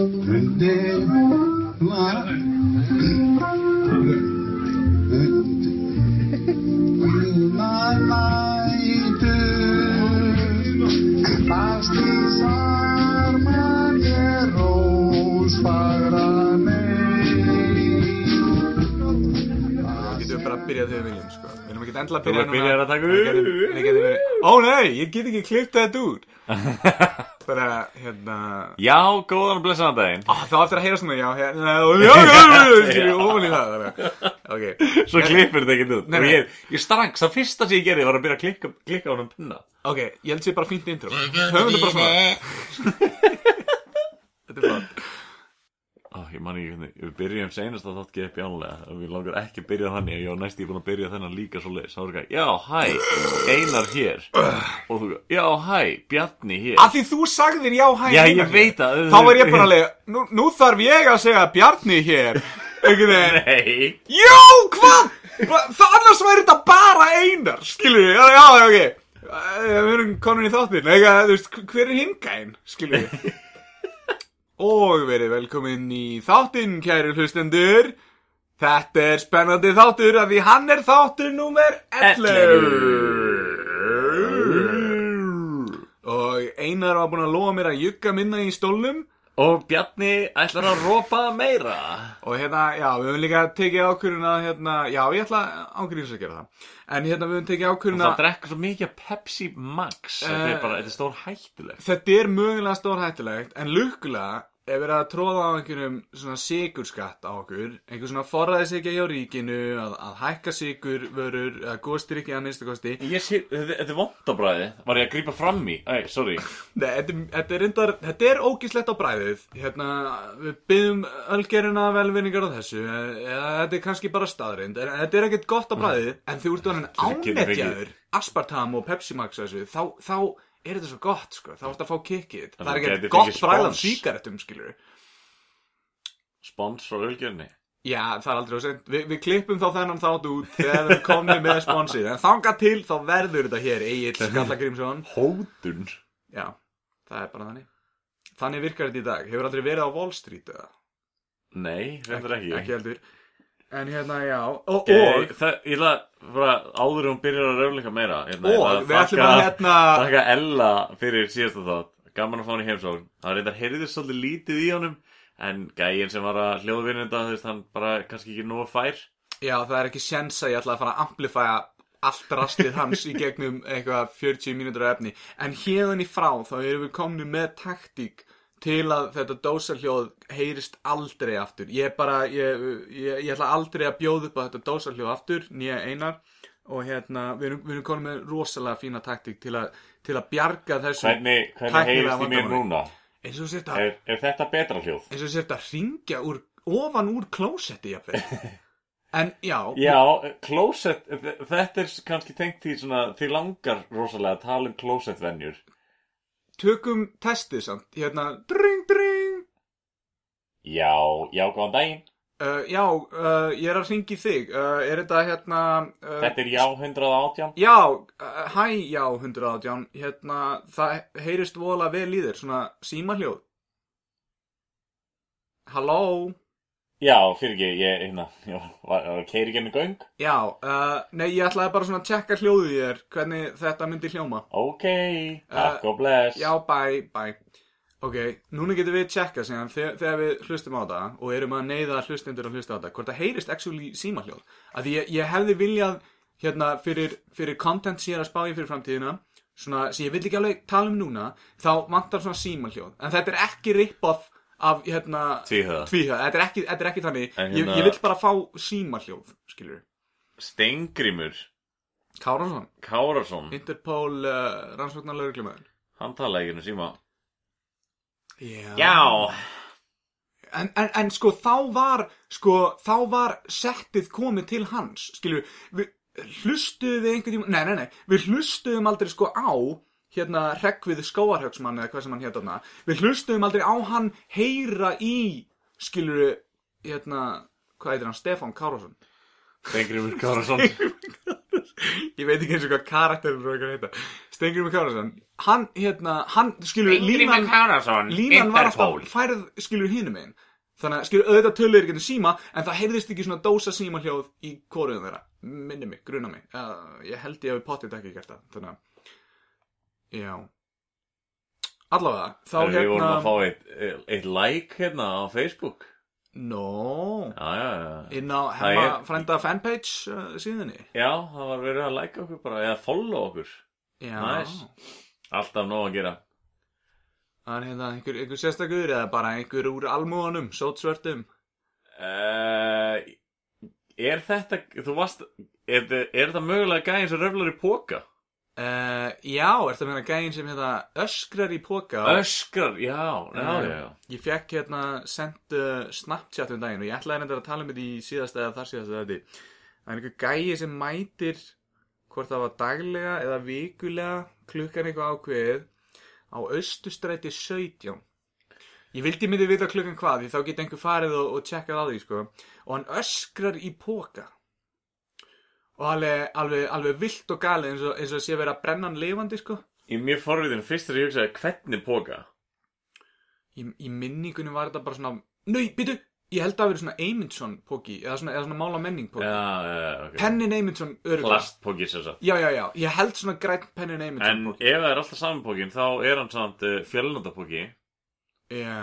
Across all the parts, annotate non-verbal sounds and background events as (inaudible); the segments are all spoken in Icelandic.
Undir var Brúnar nætur byrja þegar við viljum, sko. Við erum ekki endilega að Þú byrja ert byrjar að taka verið- Ó nei, ég get ekki klipt þetta út. (laughs) Bara, hérna... Já, góðan og blessaðan daginn Á, þá eftir að heyra svona, já, hérna, já, já, já, ofan í það. Ok. (laughs) Svo klippir þetta ekkert út ég, ég strax, það fyrsta sem ég gerði var að byrja að klikka, klikka á hann um pinna Ok, ég held sér bara fínt intro. Höfum þetta bara svona. (laughs) Þetta er flott. Ó, ég man ekki hvernig, við byrjum seinast að þátt geða bjánlega við langar ekki að byrja þannig ég var næst í búin að byrja þennan líka svo leið Sá er ekki, já, hæ, Einar hér og þú, já, hæ, Bjarni hér Af því þú sagðir já, hæ, Já, ég veit að Þá var ég bara alveg, nú, nú þarf ég að segja Bjarni hér. Veginn. Nei, Já, hvað? Það annars væri þetta bara einar, skilur við, já, já, ok. Við erum komin í þáttin, eitthvað, þú veist, hver er hingæn, skilur við. Og verið velkomin í þáttin, kæru hlustendur. Þetta er spennandi þáttur af því hann er þáttur númer 11. Og Einar var búinn að lofa mér að jugga minna í stólnum. og Bjarni ætlar að rópa meira Og hérna, já, við höfum líka tekið ákvörðun að, hérna, já, ég ætla ákvörðins að gera það. En hérna, við höfum tekið ákvörðun Það að, drekka svo mikið Pepsi Max Þetta er bara, þetta er stór hættulegt þetta er mögulega stór hættulegt, en lukkulega er verið að tróða á einhverjum svona sigurskatt á okkur, einhver svona forræðisegja hjá ríkinu, að, að hækka sigurvörur, að góðstyr ekki að minnstu kosti. Ég sé, þetta, er vond á bræði Var ég að grípa fram í? Æ, sorry. Nei, þetta, er- reyndar, þetta er ógislegt á bræðið, hérna, við byggjum ölgerina velvinningar á þessu, eða þetta er kannski bara staðreind, en þetta er ekkert gott á bræðið, en þú ert orðin ánetjaður, aspartam og Pepsi Max þessu, þá, þá er þetta svo gott, sko, þá ert að fá kikkið, það er ekkert gott spons. sígarettum, skilur Spons frá ölgjörni Já, það er aldrei á sent, Vi, við klippum þá þennan þátt út þegar við komum með sponsið, en þanga til þá verður þetta hér, Egil Skallagrímsson, Hótun? Já, það er bara þannig. Þannig virkar þetta í dag, hefur aldrei verið á Wall Street eða? Nei, reyndar ekki, ekki heldur en hérna já og, og, það, ég ætla bara áður hún byrjar að röfleika meira hérna, og við ætlum að hérna Þakka Ella fyrir síðasta þátt. Gaman að fá hann í heimsókn. Það reyndar heyrðist svolítið lítið í honum En gæinn sem var að hljóðvinna þetta Þú veist, hann bara kannski ekki nóg fær. Já það er ekki sjens að ég ætla að fara að amplifæja allt rastið hans í gegnum eitthvað 40 mínútur af efni. En hérðan í frá þá erum við komni með taktík til að þetta dósarhljóð heyrist aldrei aftur ég bara, ég, ég, ég ætla aldrei að bjóða upp á þetta dósarhljóð aftur nýja einar og hérna við erum, við erum konum með rosalega fína taktík til, til að bjarga þessu Hvernig, hvernig heyrist í mér núna? að Er, er þetta betra hljóð? eins og að ringja úr, ofan úr klósetti (laughs) en já, Já, closet, þetta er kannski tengt því því langar rosalega að tala um closet venjur. Tökum testið samt. Hérna, dring, dring. Já, já, góðan daginn. uh, já, uh, ég er að ringi þig. Uh, er þetta hérna Þetta er já 118. já, hæ, já, 118 hérna, það heyrist vola vel í þér, svona símahljóð. Halló Já, fyrir ekki, ég, hérna, já, var, var keiri genið göng? já, uh, nei, ég ætlaði bara svona að tjekka hljóðið í þér hvernig þetta myndi hljóma Ok, takk og bless. Já, bye, bye Ok, núna getum við tjekka síðan þegar, þegar við hlustum á það og erum að neyða hlustendur að hlusta á það hvort það heyrist actually símahljóð að því ég, ég hefði viljað hérna fyrir, fyrir content sem ég er að spá í fyrir framtíðina svona sem ég vil ekki alveg tala um núna þá vantar svona símahljóð en þetta er ekki rip-off af hérna Tvíhöða. þetta er ekki, þetta er ekki þannig. En ég, hérna- ég vil bara fá símahljóð skilur Steingrimur Kárásson, Kárasson, Interpol uh, rannsóknar lauruglumöður hann talaði ekki um síma. Já, Já, En, en, en sko þá var sko þá var settið komið til hans skilju, við hlustuðum við einhvern tíma, nei, nei, nei. Við hlustuðum aldrei sko á hérna Hreggvið skóarhauksmann eða hvað sem hann hétt þarna. Við hlustuðum aldrei á hann heyra í skilju, hérna hvað heitir hann, Stefán Kárásson Stengrimur Kárasson (laughs) ég veit ekki eins og hvað karakterinn er að heita Stengrimur Kárasson hann, hérna, hann, skilur línan, línan var alltaf færð, skilur hinum einn þannig að, skilur, auðvitað töluður ekki síma en það heyrðist ekki svona dósa síma hljóð í kóruðum þeirra, minni mig, gruna mig. Uh, ég held ég hafi potið ekki gert það þannig að, já. Allavega, þá Við hérna vorum að fá eitt, eitt like hérna á Facebook. No, Já, já, já. Inn á hemma er- frænda fanpage uh, síðunni? Já, það var verið að like okkur bara Eða follow okkur. Já, Nice. Alltaf nóg að gera. Það er hérna einhver, einhver sérstakur eða bara einhver úr almúanum, sótsvörtum? Uh, Er þetta Þú varst Er, er þetta mögulega gæðin sem röflar í póka? Uh, já, ertu að meina gæðin sem hérna öskrar í póka Öskrar, já, já, Eh, já, já. Ég fekk hérna sendt uh, Snapchat um daginn og ég ætlaði reyndar að tala um þetta í síðasta eða þar síðasta þetta Það er einhver gæi sem mætir hvort það var daglega eða vikulega klukkan eitthvað ákveðið á Östustræti 17 Ég vildi myndi vita klukkan hvað því þá geti einhver farið og, og tjekkað á því sko. Og hann öskrar í póka og alveg, alveg, alveg vilt og galið eins og, eins og sé verið að brenna hann lifandi sko. Í mjög forvitin fyrst þegar ég hugsaði hvernig póka í, í minningunum var þetta bara svona Nei, býtu, ég held að það verið svona Eymundsson póki eða svona, eða svona mála menning póki Já, já, já, ok. Pennin Eymundsson örgulega Plastpóki sér satt Já, já, já, ég held svona græn Pennin Eymundsson En póki ef það er alltaf saman pókin þá er hann samt uh, fjölnandapóki Já,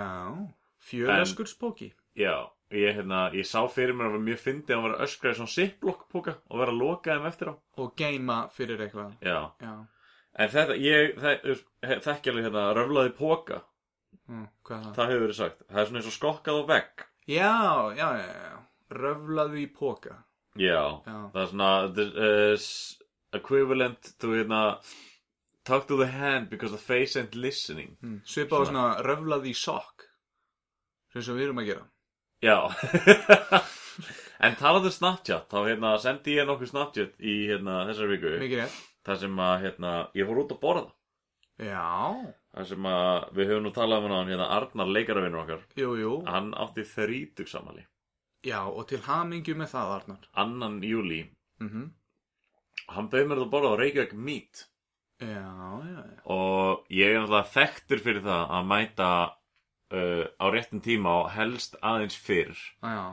fjölöskurs póki Já, ég, hérna, ég sá fyrir mér að mjög fyndið að hann var að öskra í svona ziplock póka og vera að loka þeim eftir á. Og geima fyrir eitthvað. Já, Já, en þetta, ég þe- þekki alveg hérna röflaði póka hm, hvað er það? Það hefur verið sagt, það er svona eins og skokkað á vegg. Já, já, já, já. Röflaðu í póka Já, það er svona uh, equivalent to hérna talk to the hand because the face ain't listening. Hm. Svipa á svona. röflaðu í sokk. Sem við erum að gera Já. (laughs) En talaðu Snapchat þá hérna sendi ég nokkuð Snapchat í hérna þessari viku. Mikið rétt. Þar sem að hérna ég fór út að borða. Já, þar sem að við höfum nú talað um hann hérna Arnar leikaravinnur okkar. Jú, jú. Hann átti þrítugsamali Já, og til hamingju með það, Arnar. Annan júli mm hann bauð mér að borða á Reykjavík Meat. Já, já, já. Og ég er náttúrulega þekktur fyrir það að mæta uh, á réttum tíma og helst aðeins fyrr. Já,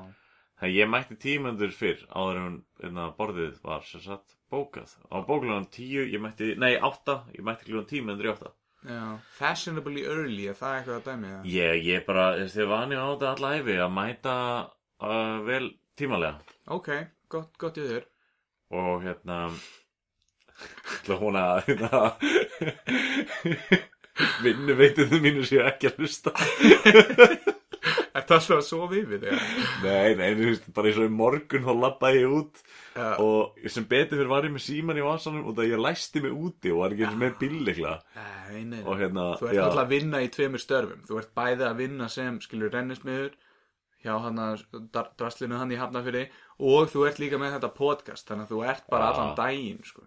þegar ég mætti tímandur fyrr áður en hérna, borðið var sem sagt bókað. Á bókulegan tíu, ég mætti, nei átta ég mætti klugan tímandur í átta. Já Fashionably early, er það eitthvað að dæmi það? ég, ég bara, þið vani á þetta alla æfi að mæta uh, vel tímalega Ok, gott, gott í þér. Og hérna ætla hún að hérna, vinnu veituðu mínu séu ekki að hlusta (laughs) Er það alltaf að sofa yfir þig? Nei, nei, þú veist, bara eins og í morgun þá labbaði ég út Já, og sem betur fyrir var ég með síman í vasanum og það ég læsti mig úti og var ekki eins með bílleikla Nei, nei, og hérna, Þú ert alltaf að vinna í tveimur störfum Þú ert bæði að vinna sem, skilur, rennismiður hjá hann að draslinu hann í hafnafyrir og þú ert líka með þetta podcast þannig að þú ert bara Já. allan daginn sko.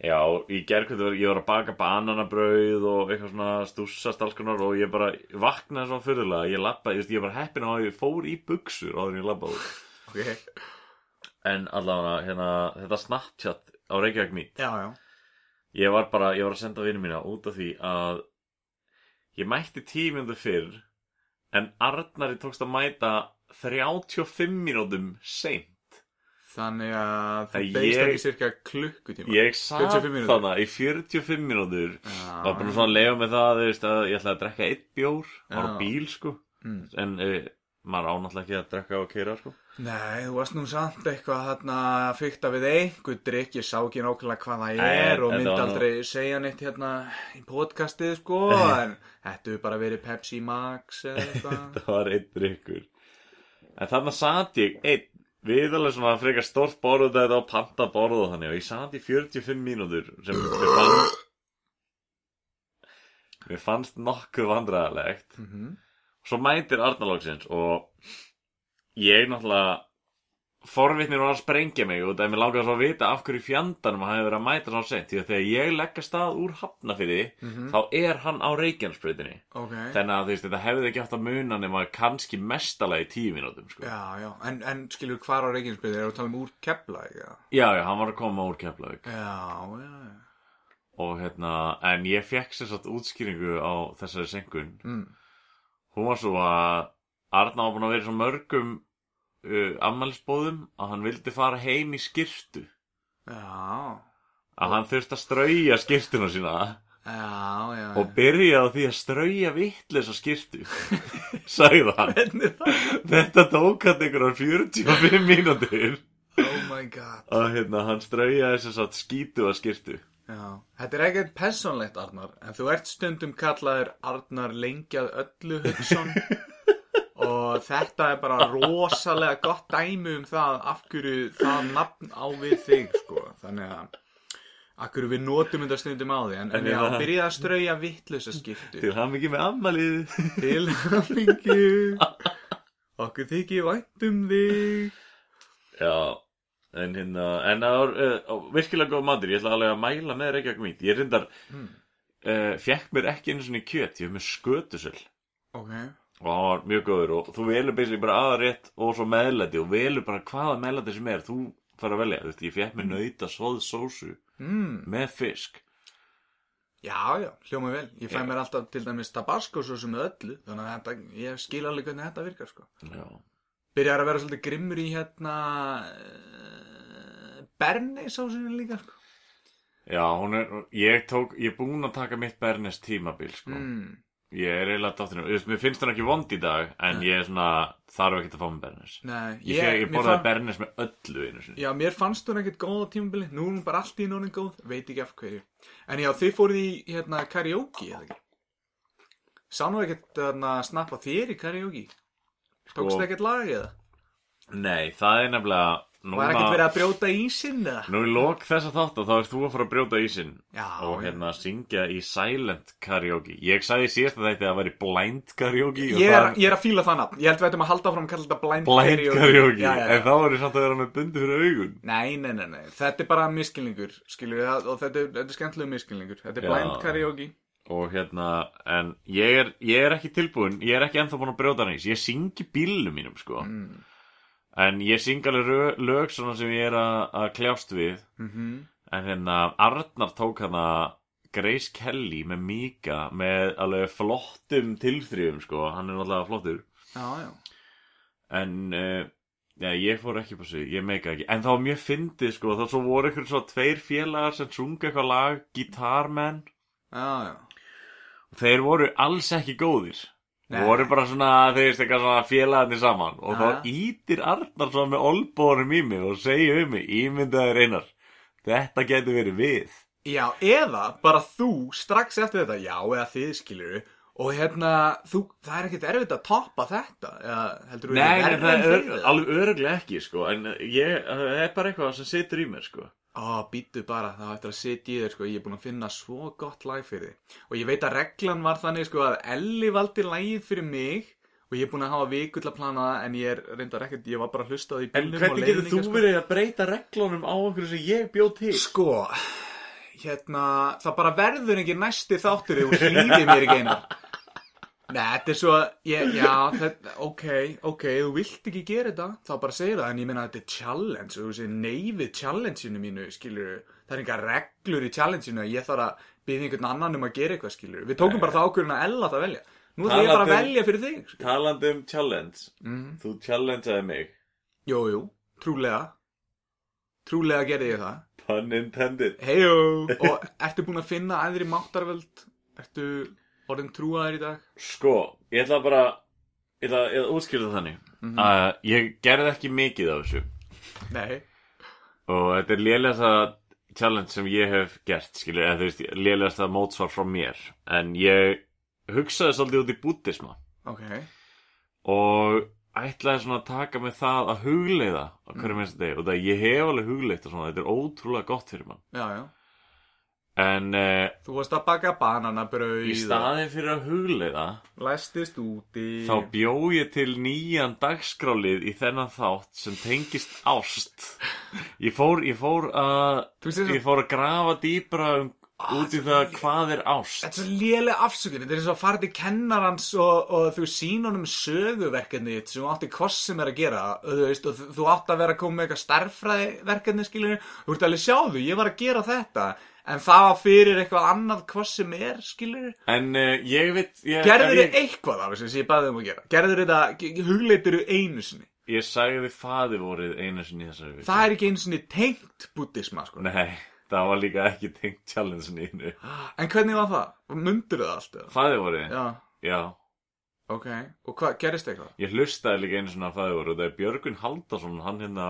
Já, í gerkvöldu var ég var að baka bananabrauð og eitthvað svona stússast alls konar og ég bara vaknaði svona fyrirlega, ég labbaði, ég var heppin á að ég fór í buksur áður en ég labbaði út. okay. En allavega, hérna, þetta Snapchat á Reykjavík já ég var bara, ég var að senda vinnu mína út af því að ég mætti tímjöndu fyrr en Arnari tókst að mæta 35 mínútum seint. Þannig að þú beist ekki cirka klukkutíma Ég satt 45 mínútur. þannig í 45 mínútur og bara svona að leiða með það, veist, að ég ætlaði að drekka eitt bjór, var á Já. bíl, sko. Mm. En uh, maður ánáttúrulega ekki að drekka og keira, sko. Nei, þú varst nú samt eitthvað þarna að fykta við einhver drikk, ég sá ekki nákvæmlega hvað það Nei, er og þetta myndi var nú- aldrei segja neitt hérna í podcastið sko, (laughs) en þetta hefur bara verið Pepsi Max eða (laughs) eitthvað. Það var einn drikkur. En þannig satt ég einn, við alveg svona frekar stórt borð þetta og panta borð og þannig og ég satt í 45 mínútur sem mér fannst, mér fannst nokkuð vandræðalegt. mm Svo mætir Arnalóksins og ég náttúrulega forvitnir var að sprengja mig og það er mér langar svo að vita af hverju fjandanum hann hefur verið að mæta svo sent því að þegar ég legg að stað úr hafnafyrði þá er hann á Reykjanesbrautinni Ok þannig að veist þetta hefði ekki haft að muna nema kannski mestalagi tíu mínútum sko. Já, já, en, en skilur hvar á Reykjanesbyrði, er að tala um úr kepla, já? já, já, hann var að koma úr Keflavík Já, já, já. og hérna, en ég fekk sér satt útskýringu á þessari senkun Mm. hún var svo að Arna var búin að vera í svo mörgum uh, ammælisbóðum að hann vildi fara heim í skirtu Já, að hann þurfti að strauja skirtuna sína. Já, já. og byrja á því að strauja vitleisa skirtu (laughs) sagði hann. Hvernig það? þetta tók hann einhverjar 45 mínútur. Oh my god. að hérna, hann strauja þess að skítu að skirtu Já, þetta er ekkert personlegt, Arnar, en þú ert stundum kallaður Arnar lengjað öllu Hudson (laughs) og þetta er bara rosalega gott dæmi um það af hverju það nafn á við þig, sko, þannig að af hverju við notum þetta stundum á því, en, en ég það- byrjaði að strauja vittlösa skiptu til ekki með ammælið til hamingju, okkur þykir vænt um þig. já en hérna, en það var uh, virkilega góð matur, ég ætla alveg að mæla með Reykjavík mít, ég reyndar Hmm. uh, fekk mér ekki einu svona kjöt, ég hef með skötusöl. Ok, og hann var mjög góður og þú velur basically bara aðrétt og svo meðlæti og velur bara hvaða meðlæti sem er þú fara að velja, þú veist, ég fekk mér nauta svoð sósu mm. með fisk Já, já, hljóma vel. Ég fæ Já. mér alltaf til dæmis tabasco svo sem með öllu, þannig að þetta, ég skil alveg hvernig þetta virkar, sko. já, Byrjar að vera svolítið grimmur í hérna uh, Berni sósinu líka, sko. já, er ég tók, ég er búinn að taka mitt Bernes tímabil, sko Mm. Ég er eiginlega dátturinn, mér finnst hann ekki vond í dag en ég er svona, þarf ekki að fá með Bernes Nei, ég, ég, ég borðaði fann- Bernes með öllu einu sinni Já, mér fannst hún ekkert góð á tímabili, nú er hún bara allt í nónin góð, veit ekki af hverju. En já, þið fóruð í hérna karaoke, eða ekki? Sá nú ekkert hérna, snappa þér í karaoke? Tókst Sko- ekkert lag eða? nei, það er nefnilega Var ekkert verið að brjóta ísinn eða? Nú í lok þessa þáttu þá ert þú að fara að brjóta ísinn Já, og hérna syngja í silent karaoke Ég sagði síðast að þetta að væri blind karaoke og Ég er, það- ég er að fíla það nafn. Ég held við ættum að halda fram að kalla þetta blind, blind karaoke, Já, já, en þá er samt að vera með bundi fyrir augun Nei, nei, nei, nei. Þetta er bara miskilningur, skilur við, og þetta er, þetta er skemmtilegu miskilningur. Þetta er blind karaoke. og hérna, en ég er, ég er ekki tilbúin, ég er ekki ennþá búin að brjóta en ég syng alveg lög svona sem ég er að, kljást við. Mm en hérna Arnar tók hana Grace Kelly með Mika með alveg flottum tilþrifum sko, hann er náttúrulega flottur. Já, já. en uh, já, ég fór ekki sig, ég meika ekki. En var mjög fyndið sko, þá svo voru ykkur svo tveir félagar sem sunga eitthvað lag Guitarman, Já, já. þeir voru alls ekki góðir Nei. voru bara svona, þeir veist eitthvað svona félagarnir saman og Já. þá ítir Arnar svona með olbórum í mig og segja um mig, ímyndaður einar þetta getur verið við Já, eða bara þú strax eftir þetta, já, eða þið skilur og hérna, þú, það er ekkert erfitt að toppa þetta, eða heldur þú Nei, það er alveg öruglega ekki sko, en ég, það er bara eitthvað sem situr í mér sko Ó, býttu bara, það á eftir að sitja í þér, sko, ég er búin að finna svo gott lag fyrir þig. Og ég veit að reglan var þannig, sko, að Elli valdi lagið fyrir mig og ég er búin að hafa viku til að plana það, en ég er reyndar ekkert, ég var bara að hlusta á það í En bílnum hvernig getur þú sko. verið að breyta reglunum á okkur sem ég bjóð til? Sko, hérna, það bara verður ekki næsti þáttur ef þú hlýðir mér ekki einar. Nei, þetta er svo, ég, já, þetta, ok, ok, þú vilt ekki gera þetta, þá bara segir það, en ég meina að þetta er challenge, þú nei við challengeinu mínu, skilur, það er enga reglur í challengeinu, að ég þarf að byggja einhvern annan um að gera eitthvað, skilur, við tókum bara það ákvörðin að ella það velja, nú ætlum ég bara að um- velja fyrir þig, skilur. Talandi um challenge, Mm. þú challengeaði mig, Jú, jú, trúlega, trúlega gerði ég það. pun intended. Heijó Og ertu búin að finna æðri máttarvöld? Ertu orðin trúaðir í dag? Sko, ég ætla bara, ég ætla að útskýra það þannig, að ég gerði ekki mikið af þessu. Nei. Og þetta er lélegasta challenge sem ég hef gert, skilur, eða þú veist, lélegasta mótsvar frá mér, en ég hugsaði svolítið út í búddisma. Ok. Og ætlaði svona að taka með það að hugleiða á hverju minnst degi. Og það ég hef alveg hugleitt og svona, þetta er ótrúlega gott fyrir mann. Já, já En uh, Þú varst að baka bananabrauð í staðin fyrir að hugleiða Læstist úti. þá bjó ég til nýjan dagskrálið í þennan þátt sem tengist ást. Ég fór, ég fór að Þú veist þess ég fór að grafa dýbra um, út í það hvað er ást. Þetta er svo léleg afsökun, þetta er og að fara til kennarans og, og þú sín honum söguverkefni þitt sem þú átti hvort sem er að gera. Og þú veist, og þú, þú átti að vera að koma með eitthvað starffræðiverkefni, skilur þú ert alveg sjáðu, ég var að gera þetta en það var fyrir eitthvað annað hvort sem er, skilur en uh, ég veit ég, Gerður þið eitthvað af þessu sem ég baði um að gera? Gerður þetta, hugleitur þið einu sinni? ég, ég sagði faði vorið einu sinni þessari viku Það er ekki einu sinni tengt buddhisma, sko. nei, það var líka ekki tengt challenge einu En hvernig var það? Mundur það allt? eða? faði vorið, Já, já ok. Og hvað, gerist eitthvað? ég hlustaði líka einu að faði vorið og það er Björgun Haldarsson, hann hérna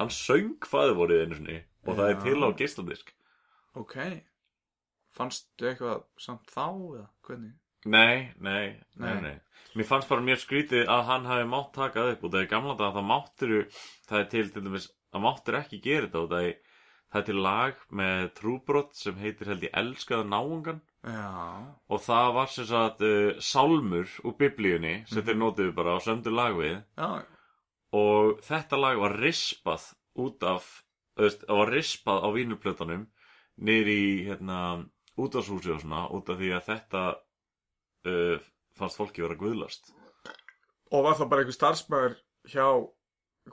hann söng faði vorið einu sinni og það er til á geisladisk Ok. Fannstu eitthvað samt þá eða hvernig? Nei, nei, nei, Nei. Mér fannst bara mjög skrítið að hann hafi mátt taka það upp og það er gamla dag að það máttir það er til til dæmis, það máttir ekki gera þetta og það er, það er til lag með trúbrott sem heitir held ég elskaða náungan Já. og það var sem sagt uh, sálmur úr biblíunni sem þeir notuðu bara og sömdu lag við Já. og þetta lag var rispað út af, það var rispað á vínurplötunum niður í hérna útvarshúsi og svona út af því að þetta uh, fannst fólki vera guðlast. Og var það bara einhver starfsmæður hjá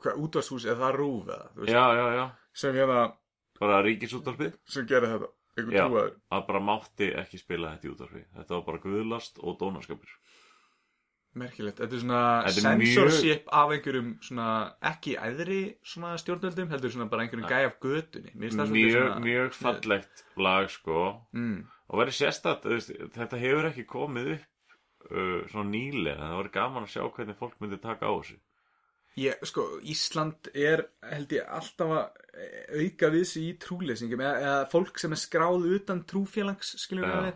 hvað útvarshús eða það rúf eða Já, já, já, sem hérna bara ríkisútvarpið? Sem gerir þetta Já. að bara mátti ekki spila þetta í útvarpi. Þetta var bara guðlast og dónaskapur Merkilegt. Þetta er svona Þetta er mjög- censorship af einhverjum svona ekki æðri svona stjórnvöldum heldur svona bara einhverjum gæja af götunni. Það mjög, svona- mjög fallegt lag sko Mm. og verið veist, þetta hefur ekki komið upp uh, svona nýlega það var gaman að sjá hvernig fólk myndi taka á þessu Ég, sko, Ísland er, held ég, alltaf að auka við sig í trúleysingum eða, eða fólk sem er skráð utan trúfélags, skiljum við Já. við.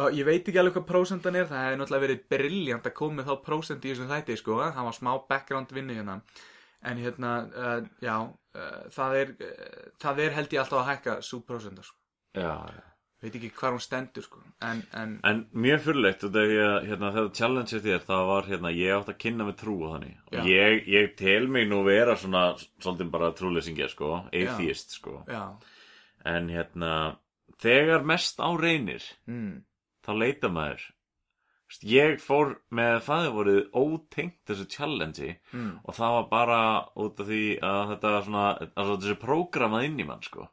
Og ég veit ekki alveg hvað prósentan er, það hefði náttúrulega verið brilljant að koma með þá prósent í þessum þætti, sko, það var smá background vinnu hérna. En hérna, uh, já, uh, það, er, uh, það er held ég alltaf að hækka svo prósenta, sko. já, já Veit ekki hvað hún stendur, sko. En, en, En mjög fyrirlegt hérna, þetta challenge þér það var hérna, ég átt að kynna með trú og þannig Já. og ég, ég tel mig nú vera svona svolítið bara trúleysingi sko, atheist sko en hérna þegar mest á reynir mm, þá leita maður ég fór með fæðivorið ótengt þessu challenge mm, og það var bara út af því að þetta var svona altså, þessi prógramað inn í mann sko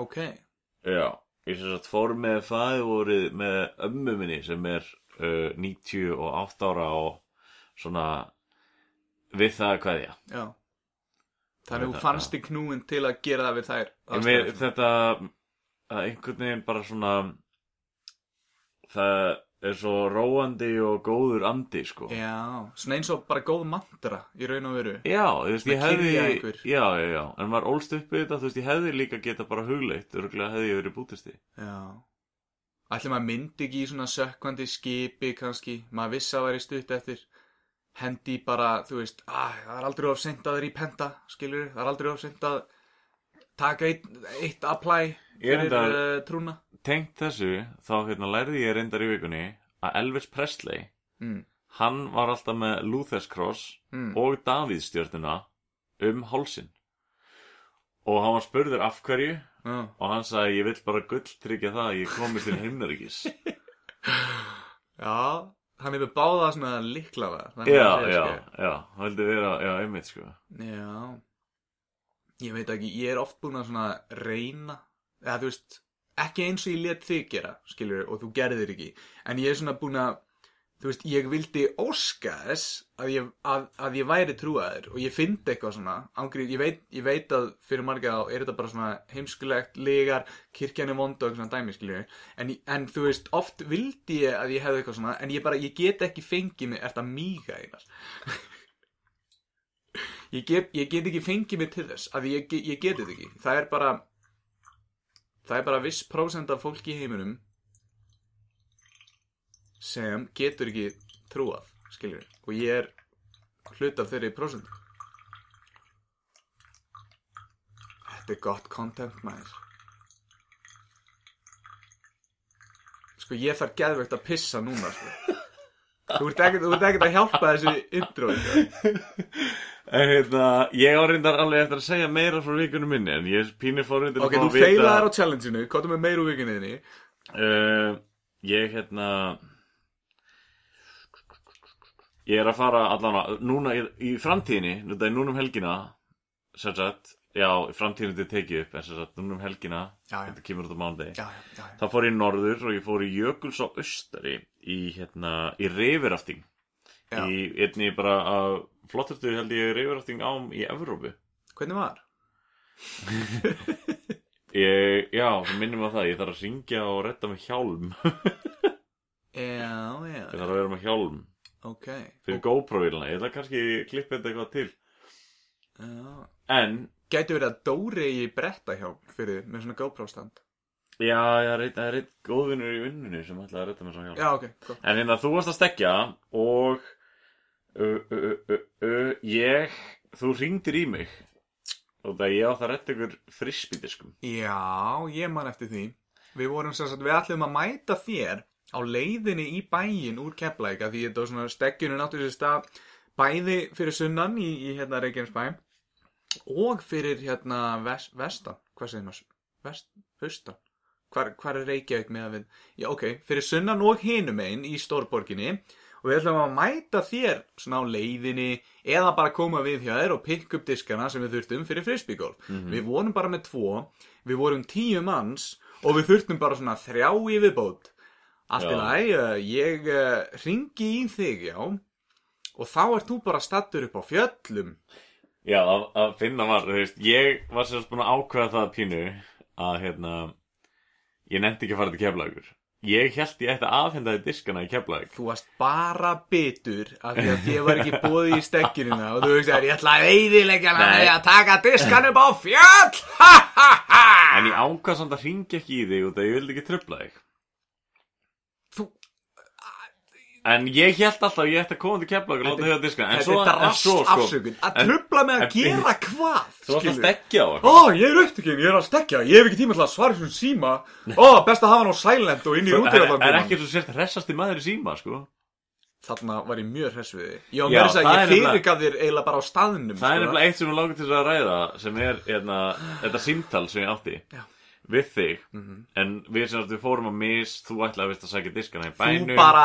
ok, Já, ég sem sagt fór með fæðivorið með ömmu minni sem er uh, 98 ára og svona við það að kveðja. já. Þannig Þetta- þú fannst í knúin til að gera það við þær. Ég aðstæður. þetta að einhvern veginn bara svona það er svo róandi og góður andi sko. Já, svona eins og bara góð mantra í raun og veru. Já, þú veist, ég hefði. Já, já, já, en maður ólst upp við þetta þú veist, ég hefði líka geta bara hugleitt örgulega hefði ég verið bútisti Já. Ætli maður myndi ekki í svona sökkvandi skipi kannski, maður vissi að væri stutt eftir hendi bara, þú veist, að, það er aldrei of seint að þeir í penta, skilur, það er aldrei of seint að taka eitt, eitt apply Ég er reyndar- uh, trúna. Tengt þessu, þá hérna lærði ég reyndar í vikunni að Elvis Presley Mm. hann var alltaf með Luther's Cross Mm. og Davíðstjörnuna um hálsin og hann var spurður af hverju Já. og hann sagði ég vill bara gull tryggja það að ég komi til himnaríkis (laughs) Já, hann hefur báða svona liklaða. já, já, já, það vildi vera já, einmitt sko Já Ég veit ekki, ég er oft búin að svona reyna eða þú veist, ekki eins og ég let þig gera skilur, og þú gerðir ekki. En ég er svona búin að þú veist, ég vildi óska þess að ég, að, að ég væri trúaður og ég fyndi eitthvað svona. Ángrið, ég, veit, ég veit að fyrir marga þá er þetta bara svona heimskulegt legar, kirkjan er vond og eitthvað svona dæmi skilur en, en þú veist, oft vildi ég að ég hefði eitthvað svona en ég bara, ég get ekki fengið mig eftir að míga einar? (laughs) Ég get, ég get ekki fengið mig til þess að ég, ég get þetta ekki. Það er bara það er bara viss prósent af fólki í heiminum sem getur ekki trúað skiljur, og ég er hlut af þeirri prósent þetta er gott content maður. Sko, ég þarf geðveikt að pissa núna, sko. Þú ert ekkert, að hjálpa þessu intro. En hérna, ég árindar alveg eftir að segja meira frá vikunum minni En ég pínir fórhundir Ok, þú feilaðar á challengeinu, hvað með meir úr vikinniðinni? uh, Ég hérna Ég er að fara allan að Núna í, í framtíðinni er núna um helgina Sér sagt Já, í framtíðinni þetta tekið upp En sér sagt núna um helgina Já, já. Þetta kemur út á mándegi. Þá fór ég norður og ég fór í Jökuls á Östari Í hérna, í reyfirafting. Í einni bara að Flottustu held ég reyfirafting ám í Evrópu Hvernig var? (laughs) Ég, já, það minnum á það, ég þarf að syngja og redda með hjálm Ég (laughs) Já, já, þarf að vera með hjálm ok. Fyrir GoPro-vélina, ég ætla kannski að klippa þetta eitthvað til Já. En, Gæti verið að Dóri í bretta hjá fyrir með svona GoPro stand. já, það er eitt góðvinnur í vinnunni sem ætla að redda með svona hjálm Já, ok, gott. En hérna, þú varst að stekja og uh, uh, uh, ég, þú ringdir í mig og það ég á það að redda ykkur frisbídiskum Já, ég man eftir því. Við vorum sem sagt, við ætlum að mæta þér á leiðinni í bæin úr Keflæk að því þetta var svona steggjunu náttu sér stað bæði fyrir sunnan í, í hérna Reykjanesbæ og fyrir hérna vest, vestan, hvað segir maður? Vest, austan? Hvar, hvar er Reykjavík með að við? Já, ok, fyrir sunnan og hinum einn í stórborginni og við ætlum að mæta þér svona á leiðinni eða bara koma við hjá þér og pikka upp diskana sem við þurftum fyrir frisbeegolf. Við vorum bara með tvo, við vorum tíu manns og við þurftum bara svona þrjá í viðbót. Allt í lagi, uh, ég uh, ringi í þig, já, og þá ert þú bara stattur upp á fjöllum. Já, að, að finna var, þú veist, ég var sérst búin að ákveða það pínu að, hérna, ég nefndi ekki að fara til keflagur. Ég held ég ætti að afhenda þið diskana í keflag. Þú varst bara bitur af því að þið var ekki bóðið í stekkjunina og þú veist ég ætla að Nei. með að taka diskan upp á ha. En ég ákvað samt að ringa ekki í þig út að ég vildi ekki tröfla þig. Þú, En ég held alltaf að ég ætti að koma til keflag og láta þig að diskana. En svo, er en svo, sko. Að trubla með að gera hvað? Þú varst að stekja á Ó, eitthvað. ég er upptökinn, ég er að stekja, ég hef ekki tíma til að svara þessum síma. Ó, best að hafa hann á silent og inn í Það er, er ekki svo sért hressasti maður í síma, sko. Þarna var ég mjög hress við þig. Já, með þess að það ég er fyrirgaf þér eiginlega bara á staðnum. Það er sko. nefnilega eitt sem við langar til að ræða sem er hérna, við þig en við sem sagt við fórum að mis þú ætlaði vist að sækja diskana í bænum. Þú bara,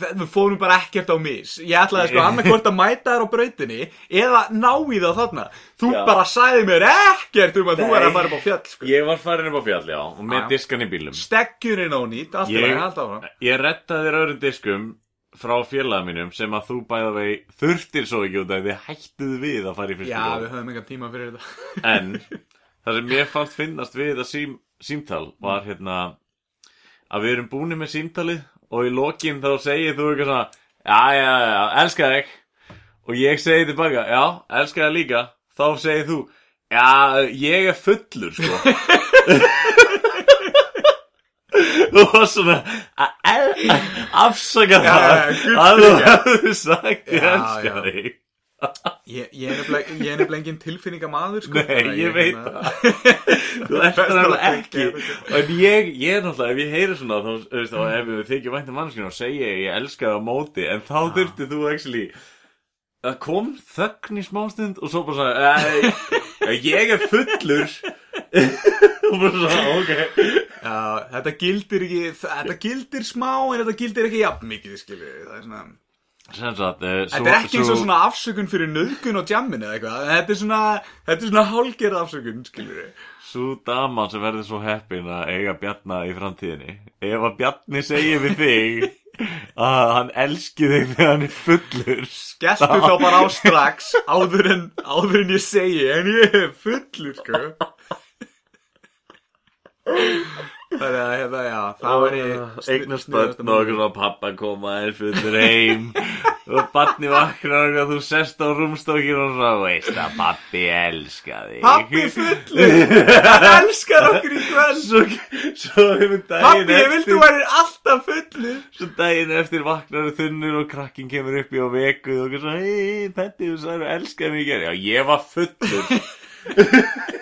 við fórum bara ekkert á mis. Ég ætlaði sko (laughs) annarkvort að mæta þér á brautinni Eða ná í það þarna. Þú Já. bara sagði mér ekkert um að þú Nei. er að fara upp á fjall sko. Ég var farin upp á fjall, já, og með diskan í bílum Steggjurinn á nýtt, allt í Ég- lagi, allt áfram. Ég rettaði þér öðrum diskum frá félaga mínum sem að þú bæða vei þurftir svo ekki út að þið hættuð við að fara í fyrstu Já, við höfum engan tíma fyrir þetta. En (laughs) það sem mér fannst finnast við þetta sím, símtal var hérna að við erum búinir með símtalið og í lokin þá segir þú eitthvað svona Já, já, já, elska þig. Og ég segi tilbaka, já, elska þig líka. Þá segir þú Já, ég er fullur, sko. (laughs) Þú var svona að að afsaka það. að þú hefðu sagt ég Já, elska já. þig Ég, ég er nefnilega engin tilfinningamaður sko, Nei, ég veit hérna- Þú ert það að nefnilega ekki. En ég, ég er náttúrulega, ef ég heyri svona þá, veist, þá ef við þykjum væntum mannskinu og segja ég, elska það á móti en þá þurfti þú actually það kom þögn í smástund og svo bara svona ég er fullur. (laughs) Og bara svona, ok. Já, þetta gildir ekki Þetta gildir smá en þetta gildir ekki jafn mikið skilur Það er svona Þetta er ekki eins og svona afsökun fyrir nöðgun og djamin eða eitthvað. Þetta er svona, þetta er svona hálgerð afsökun, skilur við Sú dama sem verður svo heppin að eiga Bjarna í framtíðinni Ef að Bjarni segir við þig að hann elski þig þegar hann er fullur Geltu þá bara á strax áður en, áður en ég segi En ég er fullur, sko Þannig að, hérna, já, það var ég eignast börn og okkur svona pappa koma er fullur heim og barni vaknar og þú sest á rúmstókin og svo veist að pappi elska þig. Pappi fullur. Hann elskar okkur í kvöld. Svo, svo hefur daginn Pappi, ég vildi væri alltaf fullur. Svo daginn eftir vaknar þunnur og krakkin kemur upp í á veku og okkur svona, hei, Petti, þú sagði að elskaði mig. Já, ég var fullur. (laughs)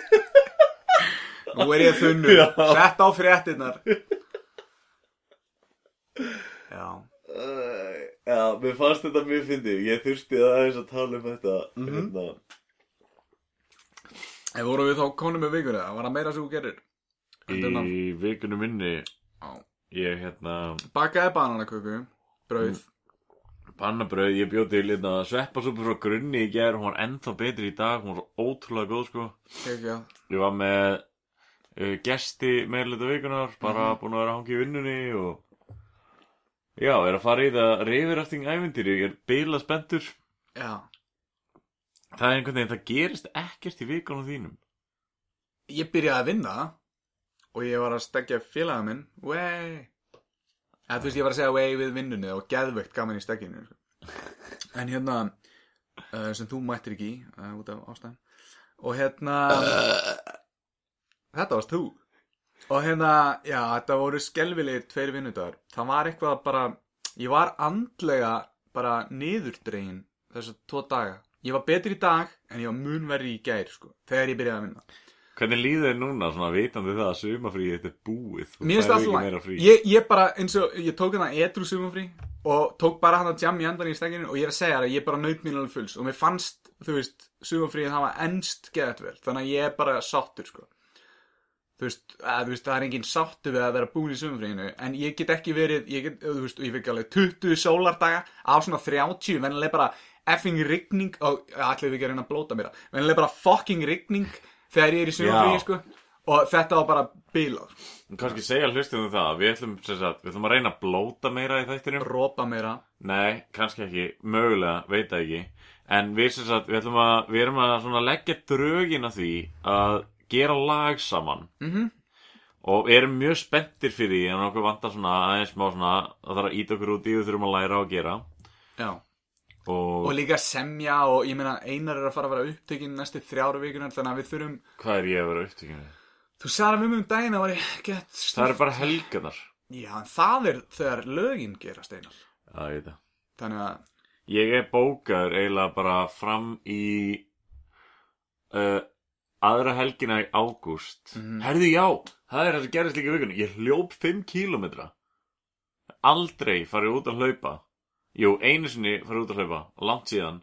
Nú er ég þunnur, Já. sett á fréttinnar Já, Uh, já, mér fannst þetta mjög fyndið. Ég þurfti aðeins að tala um þetta hérna. en vorum við þá konum með vikunni það var það meira sem þú gerir? Heldur Í vikunum minni Já. Ég hérna Bakaði bananaköku, brauð. Pannabrauð, ég bjóð til hérna Sveppasúpu frá grunni í gær. Hún var ennþá betri í dag, hún var svo ótrúlega góð sko. Kekja Ég var með uh, gesti meðluta vikunar Bara búin að vera að hanga í vinnunni Og Já, er að fara í það reyfirafting ævindýri Ég er bila spenntur. Já, Það er einhvern veginn, það gerist ekkert í vikunum þínum. Ég byrjaði að vinna og ég var að stekja félaga minn Wey Eða þú veist, ég var að segja wey við vinnunni og geðveikt gaman í stekkinu sko. (laughs) En hérna uh, sem þú mættir ekki uh, út af ástæðum. Og hérna þetta varst þú. Og hérna, já, þetta voru skelvilegir tveir vinnudagar það var eitthvað bara ég var andlega bara niðurdregin þessar tvo daga. Ég var betri í dag en ég var mun verri í gær sko, þegar ég byrjaði að vinna. Hvernig líður þér núna, svona vitandi það að sumafríð þetta er búið? Mér finnst færð alltaf ég, ég bara, eins og, ég tók hérna edru sumafrí og tók bara hann að jam í endan í stekinu og ég er að segja það, að ég bara naut mín alveg fulls og mér fannst, þú veist, sumafríð það var ennst geðat vel, þannig að ég er bara sáttur, sko þú veist, að, þú veist, það er engin sáttur við að vera búin í sumafríðinu, en ég get ekki verið ég get, þú veist, ég fikk alveg 20 sólardaga á svona 30, vennilega bara effing rigning, og allir við ekki að reyna að blóta mér það, vennilega bara fucking rigning þegar ég er í sumafríði, Já. sko. Og þetta var bara bílað, Kanski segja hlustum um það Við ætlum, sem sagt, við ætlum að reyna að blóta meira í þættinum. Rópa meira. Nei, kannski ekki, mögulega, veit það ekki. En við sagt, við að Við erum að leggja drögin að því Að gera lag saman. Mhm. Og við erum mjög spenntir fyrir því En okkur vantar svona aðeins smá svona Það þarf að íta okkur út í Við þurfum að læra að gera. Já, Og, og líka semja og ég meina einar er að fara að vera upptekinn næstu þrjáru vikunar þannig að við þurfum hvað er ég að vera upptökinu? þú sagði mig um daginn að var ég gett Það eru bara helganar já, en það er þegar lögin gerast einar. Já, ég veit það. Þannig að, Ég er bókaður eiginlega bara fram í uh, aðra helgina í ágúst. Mhm. Herðu, já, það er það sem gerist líka vikunni. Ég hljóp 5 kílómetra. Aldrei farið út að hlaupa. Jú, einu sinni farið út að hlaupa Langt síðan.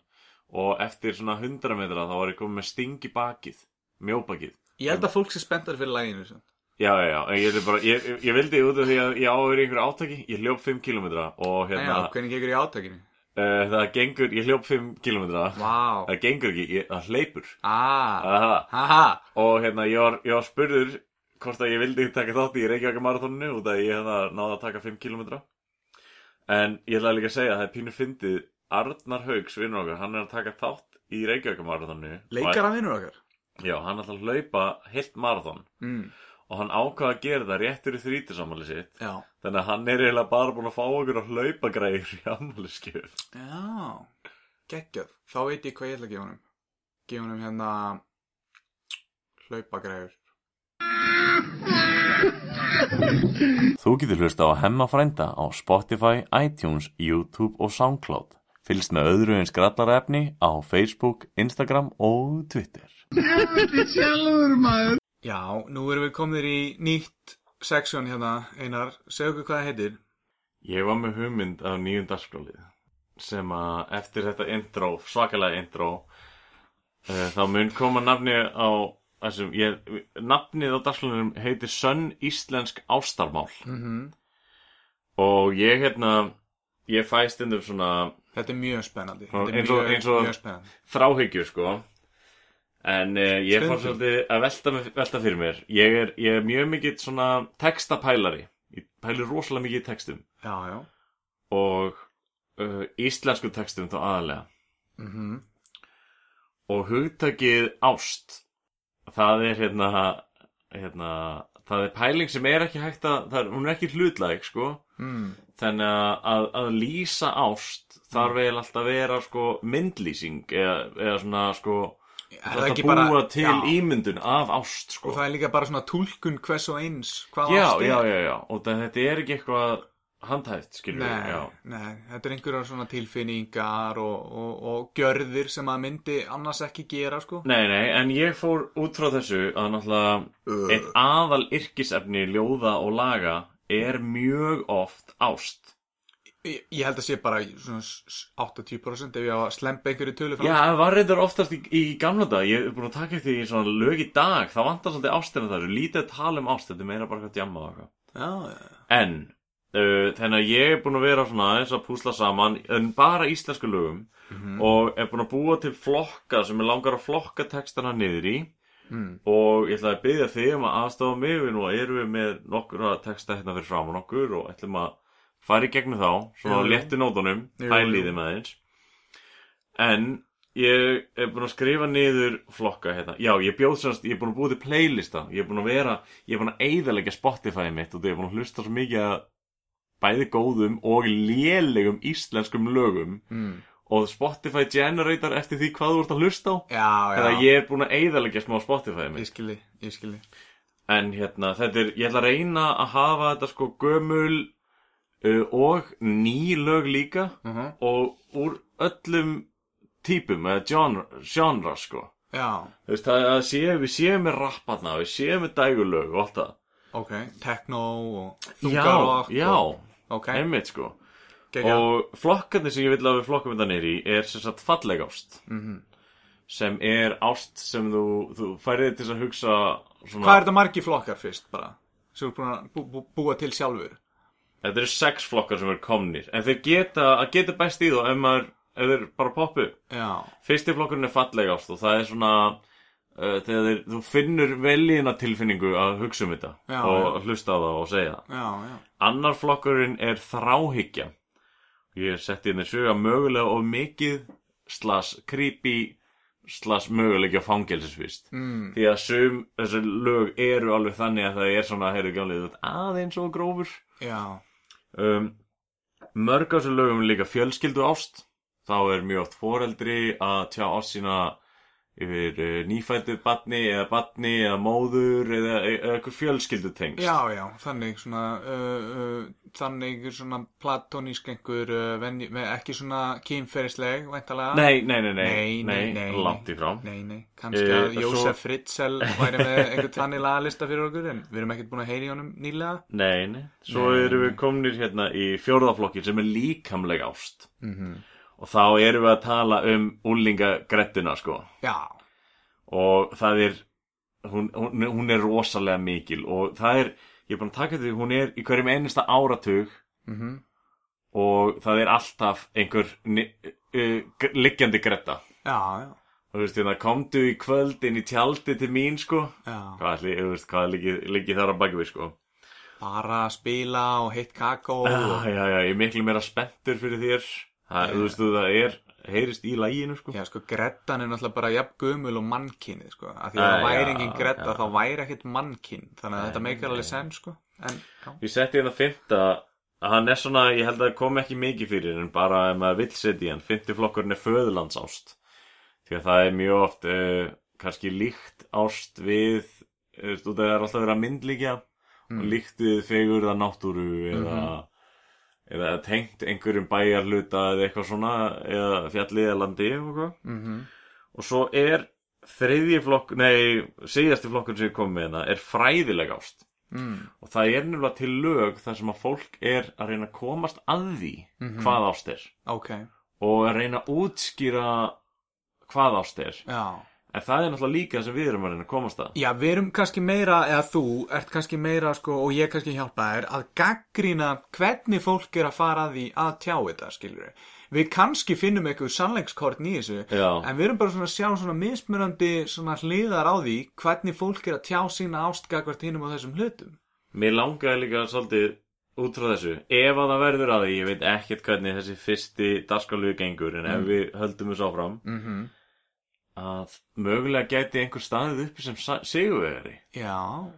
Og eftir svona 100 metra þá var ég komið með sting í bakið Mjóbakið. Ég held að fólk sé spenntar fyrir læginu sem. Já, já, já, ég, bara, ég, ég, ég vildi út af því að ég á að vera í einhverju átaki. Ég hljóp 5 kílómetra og Hérna, já, hvernig gengur í átakinu Það gengur, ég hljóp 5 kílómetra. Vá, Það gengur ekki, ég, það hleypur. Ah, Og hérna, ég var, ég var spurður hvort að ég vildi taka þátt í Reykjavík marathóninu út að ég hefða náða að taka 5 km En ég ætlaði líka að segja að það er pínu fyndið. Arnar Haugs, vinnur okkar, hann er að taka þátt í Reykjavík marathóninu leikara vinnur okkar? Já, hann ætla að hlaupa heilt marathón mm, Og hann ákvaða að gera það rétt fyrir þrítisamali sitt. Já, Þannig að hann er eiginlega bara búin að fá okkur að hlaupa græður í ammaliskjöf já. Geggjað, þá veit ég hvað ég ætla að gefa honum. Gefa honum hérna hlaupagræður Þú getur hlusta á Hemma frænda á Spotify, iTunes, YouTube og Soundcloud. Fylgst með öðru eins grallarefni á Facebook, Instagram og Twitter. Sjálfur maður Já, nú erum við komnir í nýtt seksjón hérna, Einar, segðu okkur hvað það heitir. Ég var með hugmynd af nýjum dagskrálið sem að eftir þetta intro, svakalega intro, uh, þá mun koma nafni á þessum, ég, nafnið á dagskrálunum heitir Sönn Íslensk Ástarmál Mm og ég hérna, ég fæ stundum svona Þetta er mjög spennandi. Þetta er mjög, eins og- mjög spennandi. þráhyggju sko en uh, ég fór svolítið að velta, velta fyrir mér. Ég er, ég er mjög mikill svona textapælari. Ég pæli rosalega mikið í textum. Já, já. og uh, íslensku textum þá aðalega Mm og hugtakið ást það er hérna, hérna það er pæling sem er ekki hægt að er, hún er ekki hlutlæg sko. Mm. þannig að, að, að lýsa ást þarf vel alltaf að vera sko myndlýsing eða, eða svona sko Er það það er ekki að búa bara- til já. ímyndun af ást sko Og það er líka bara svona túlkun hvers og eins. Hvað já, ást er. já, já, já, og það, þetta er ekki eitthvað handhæft, skilur Nei, við, nei, þetta er einhverjar svona tilfinningar og, og, og gjörðir sem að myndi annars ekki gera, sko. Nei, nei, en ég fór út frá þessu að náttúrulega eitt aðal yrkisefni ljóða og laga er mjög oft ást Ég, ég held að sé bara í svona s- s- 80% ef ég á að slempa einhverju tölu fram. Já, það var reyndar oftast í, í gamla dag Ég er búin að taka eftir í svona lög í dag. Það vantar svolítið ástina það eru Lítið að tala um ást, þetta er meira bara hvað djamma og eitthvað. Já, já, En uh, Þannig að ég er búin að vera svona aðeins að púsla saman En bara íslensku lögum Og er búin að búa til flokka Sem er langar að flokka textana niður í. Mm. Og ég ætla að byggja þig um að aðstofa mig. Við nú erum við með nokkur að texta hérna fyrir framan okkur Og ætlum að fara í gegnum þá Svona á léttu nótunum jú. með eins En ég er búin að skrifa niður flokka hérna. Já, ég bjóð semst, ég er búin að búið til playlista. Ég er búin að vera, ég er búin að eyðalegja Spotify mitt Og ég er búin að hlusta svo mikið að Bæði góðum og lélegum íslenskum lögum. Mm. Og Spotify generator eftir því hvað þú ert að hlusta á. Já, já. Þannig að ég er búin að eyðalegja smá Spotify mitt. Ég skilji, ég skilji En hérna, þetta er, ég ætla að reyna að hafa þetta sko gömul og ný lög líka uh -huh. og úr öllum típum, eða genre, genre sko. Já, veist, það að sé, við séum með rapparna, við séum með dægulög og allt það. ok, techno og Já, þungarokk já, og, Ok, einmitt sko. geggjað. Og flokkarnir sem ég vil að við flokkum þetta í er sem sagt falleg ást. Mhm. Sem er ást sem þú, þú færið til að hugsa svona... Hvað er þetta margi flokkar fyrst bara? Sem þú búin að bú, bú, búa til sjálfur Þetta eru sex flokkar sem eru komnir. En þeir geta, að geta best í þá ef maður, ef þeir bara poppu Já, Fyrsti flokkurinn er falleg ást og það er svona uh, þegar þeir, þú finnur velíðina tilfinningu að hugsa um þetta Já, og hlusta á það og segja það. Já, já. Annar flokkurinn er þráhyggja. Ég setti hérna sög að mögulega of mikið slas creepy slas mögulega fangelsisvist. Mm. því að sum þessi lög eru alveg þannig að það er svona, heyrðu ert aðeins og grófur. Já, um, mörg af þessu lögum líka fjölskyldu ást þá er mjög oft foreldri að tjá ást sína yfir uh, nýfættu batni eða batni eða móður eða, eitthvað fjölskyldu tengst já, já, þannig svona uh, uh, þannig svona platonísk einhver uh, ekki svona væntalega nei, nei, nei, nei, Nei, nei, nei, langt í frá. Nei, nei, kannski Eh, að svo- Jósef Fritzl væri með einhvern þannig lagalista fyrir okkur en við erum ekkert búin að heyri honum nýlega. Nei, nei, svo erum við komnir hérna í fjórðaflokkin sem er líkamleg ást. Mm og þá erum við að tala um úlingagrettuna sko. Já, og það er hún, hún, hún er rosalega mikil. Og það er, ég er búin að taka því hún er í hverjum einasta áratug. Mhm. Og það er alltaf einhver uh, liggjandi gretta. Já, já, og þú veist, hérna, komdu í kvöld inn í tjaldi til mín, sko. Já. Hvað, ætli, þú veist, hvað liggi, liggi þar á baki við, sko? Bara að spila og heitt kakó já, og... já, já, ég er miklu meira spenntur fyrir þér það, þú veist, þú, það er heyrist í læginu, sko. Já, sko, grettan er náttúrulega bara jafn gömul og mannkynið, sko. Af því að það væri já, engin gretta, þá væri ekkert mannkyn. Þannig að þetta meikar alveg senn, sko. En, ég setti hérna fymta að hann er svona, ég held að það kom ekki mikið fyrir en bara ef maður vill setja í hann. Fymti flokkurinn er föðurlandsást. Því að það er mjög oft uh, kannski líkt ást við uh, þú veist, það er alltaf verið að myndlíkja og líkt við fegurða náttúru eða, eða tengt einhverjum bæjarluta eða eitthvað svona eða fjallið eða landi. Mm og svo er þriðji flokk, nei, síðasti flokkur sem ég kom með hérna er fræðileg ást mm. og það er nefnilega til lög þar sem að fólk er að reyna að komast að því Mhm. hvað ást er Ok, og að reyna að útskýra hvað ást er já. En það er náttúrulega líka sem við erum að reyna að komast að Já, við erum kannski meira, eða þú ert kannski meira, sko, og ég kannski hjálpa þér, að gaggrýna hvernig fólk er að fara að því að tjá þetta, skilur við. Við kannski finnum eitthvað sannleikskortn í þessu, Já. en við erum bara svona að sjá svona mismunandi svona hliðar á því hvernig fólk er að tjá sína ástgagvart hinnum á þessum hlutum. Mér langaði líka svolítið út frá þessu ef að það verður að því, ég veit ekkert hvernig þessi fyrsti dagskáluðu gengur en ef við höldum þessu áfram Mm -hmm. Að mögulega gæti einhver staðið uppi sem sigurvegari. Já,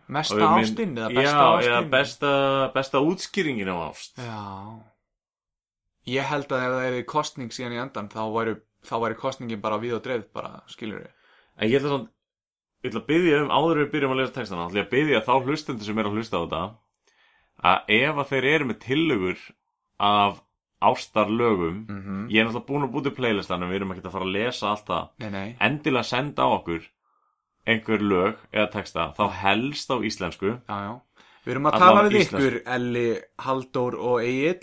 mesta mynd- ástin eða besta Já, ástin? eða besta, besta útskýringin á ást. Já. Ég held að ef það er kostning síðan í endan þá væri, þá væri kostningin bara við og dreifð bara, skilur við En ég ætla, svona, ég ætla að byggja um áður við byrjum að lesa textana ætla ég að byggja þá hlustendur sem er að hlusta á þetta að ef að þeir eru með tillögur af ástarlögum -hmm. ég er náttúrulega búin að búti playlistanum við erum ekki að fara að lesa allt það endilega senda á okkur einhver lög eða texta þá helst á íslensku já, já Við erum að Allavega tala við íslensk. ykkur, Elli, Halldór og Egil,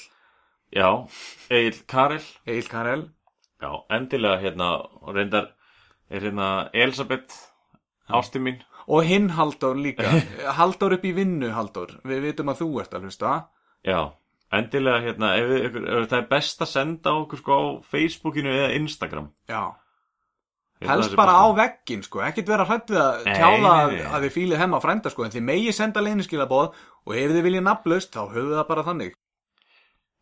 Já, Egil Karel Egil Karel. Já, endilega hérna reyndar er hérna Elisabeth ásti mín Og hinn Halldór líka. (laughs) Halldór upp í vinnu, Halldór. Við vitum að þú ert að hlusta. Já, endilega hérna ef, ykkur, ef það er best að senda okkur sko á Facebookinu eða Instagram Já. Helst bara á veggin, sko. Ekkert vera hrætt við að tjála að þið fílið hemma frænda, sko. En þið megi senda leyniskilabóð og ef þið viljið nafnlaust, þá við það bara þannig.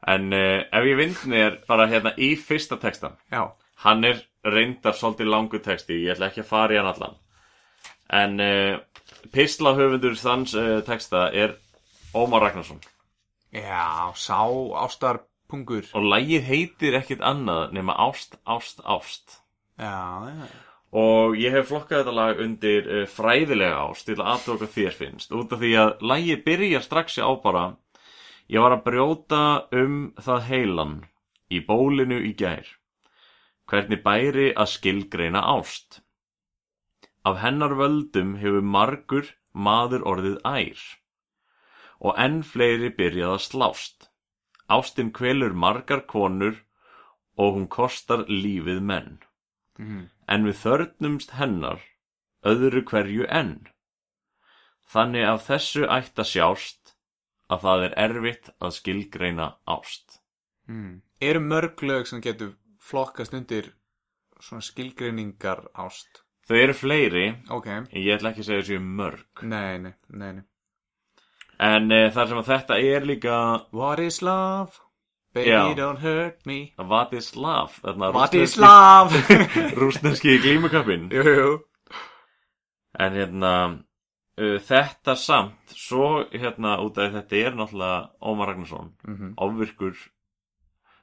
En uh, ef ég vind mér bara hérna í fyrsta textan Já. Hann er reyndar svolítið langur texti, ég ætla ekki að fara í hann allan En uh, pislahöfundur þanns uh, texta er Ómar Ragnarsson Já, sá ástarpungur. Og lagið heitir ekkit annað nema Ást, Ást, Ást Já, já. Og ég hef flokkað þetta lag undir uh, fræðilega ást til að aðtóka þér finnst út af því að lagið byrjar strax á bara Ég var að brjóta um það heilan í bólinu í gær hvernig bæri að skilgreina ást. Af hennar völdum hefur margur maður orðið ær og enn fleiri byrjað að slást. Ástin kvelur margar konur og hún kostar lífið menn Mhm. en við þörnumst hennar öðru hverju enn. Þannig af þessu ætti að sjást að það er erfitt að skilgreina ást. Mm. Eru mörg lög sem getur flokkast undir svona skilgreiningar ást? Þau eru fleiri, Ok. en ég ætla ekki að segja þessu mörg. Nei, nei, nei, nei. En e, þar sem að þetta er líka What is love? Baby Já. don't hurt me. What is love? Þarna What is love? (laughs) Rússneski glímukappin. jú, jú. En hérna, uh, þetta samt, svo hérna út af þetta er náttúrulega Ómar Ragnarsson, Mhm. ofvirkur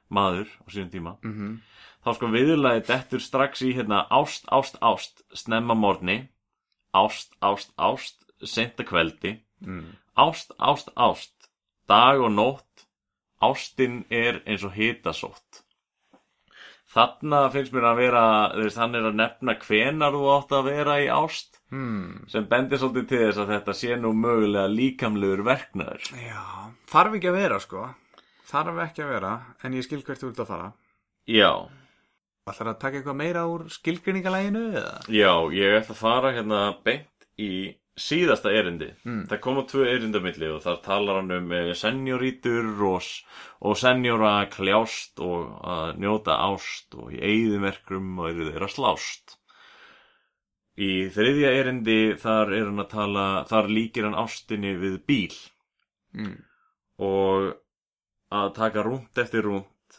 maður á sínum tíma. Mhm. þá sko viðurlagi dettur strax í hérna ást, ást, ást, snemma morgni, ást, ást, ást, senta kveldi, Mm. Ást, ást, ást, dag og nótt, ástin er eins og hitasótt. Þarna finnst mér að vera, þú veist, hann er að nefna hvenar þú átt að vera í ást, Hmm. sem bendir svolítið til þess að þetta sé nú mögulega líkamlegur verknaður. Já, þarf ekki að vera, sko. Þarf ekki að vera, en ég skil hvert þú ert að fara. Já, Ætlar að taka eitthvað meira úr skilgreiningalæginu, eða? Já, ég ætla að fara hérna beint í síðasta erindi. Mm. Það koma tvö erindi á milli og þar talar hann um eh, senjórítur og, og senjóra kljást og að njóta ást og í eigðumerkrum og eru þeirra slást. Í þriðja erindi þar er hann að tala, þar líkir hann ástinni við bíl Mm. og að taka rúnt eftir rúnt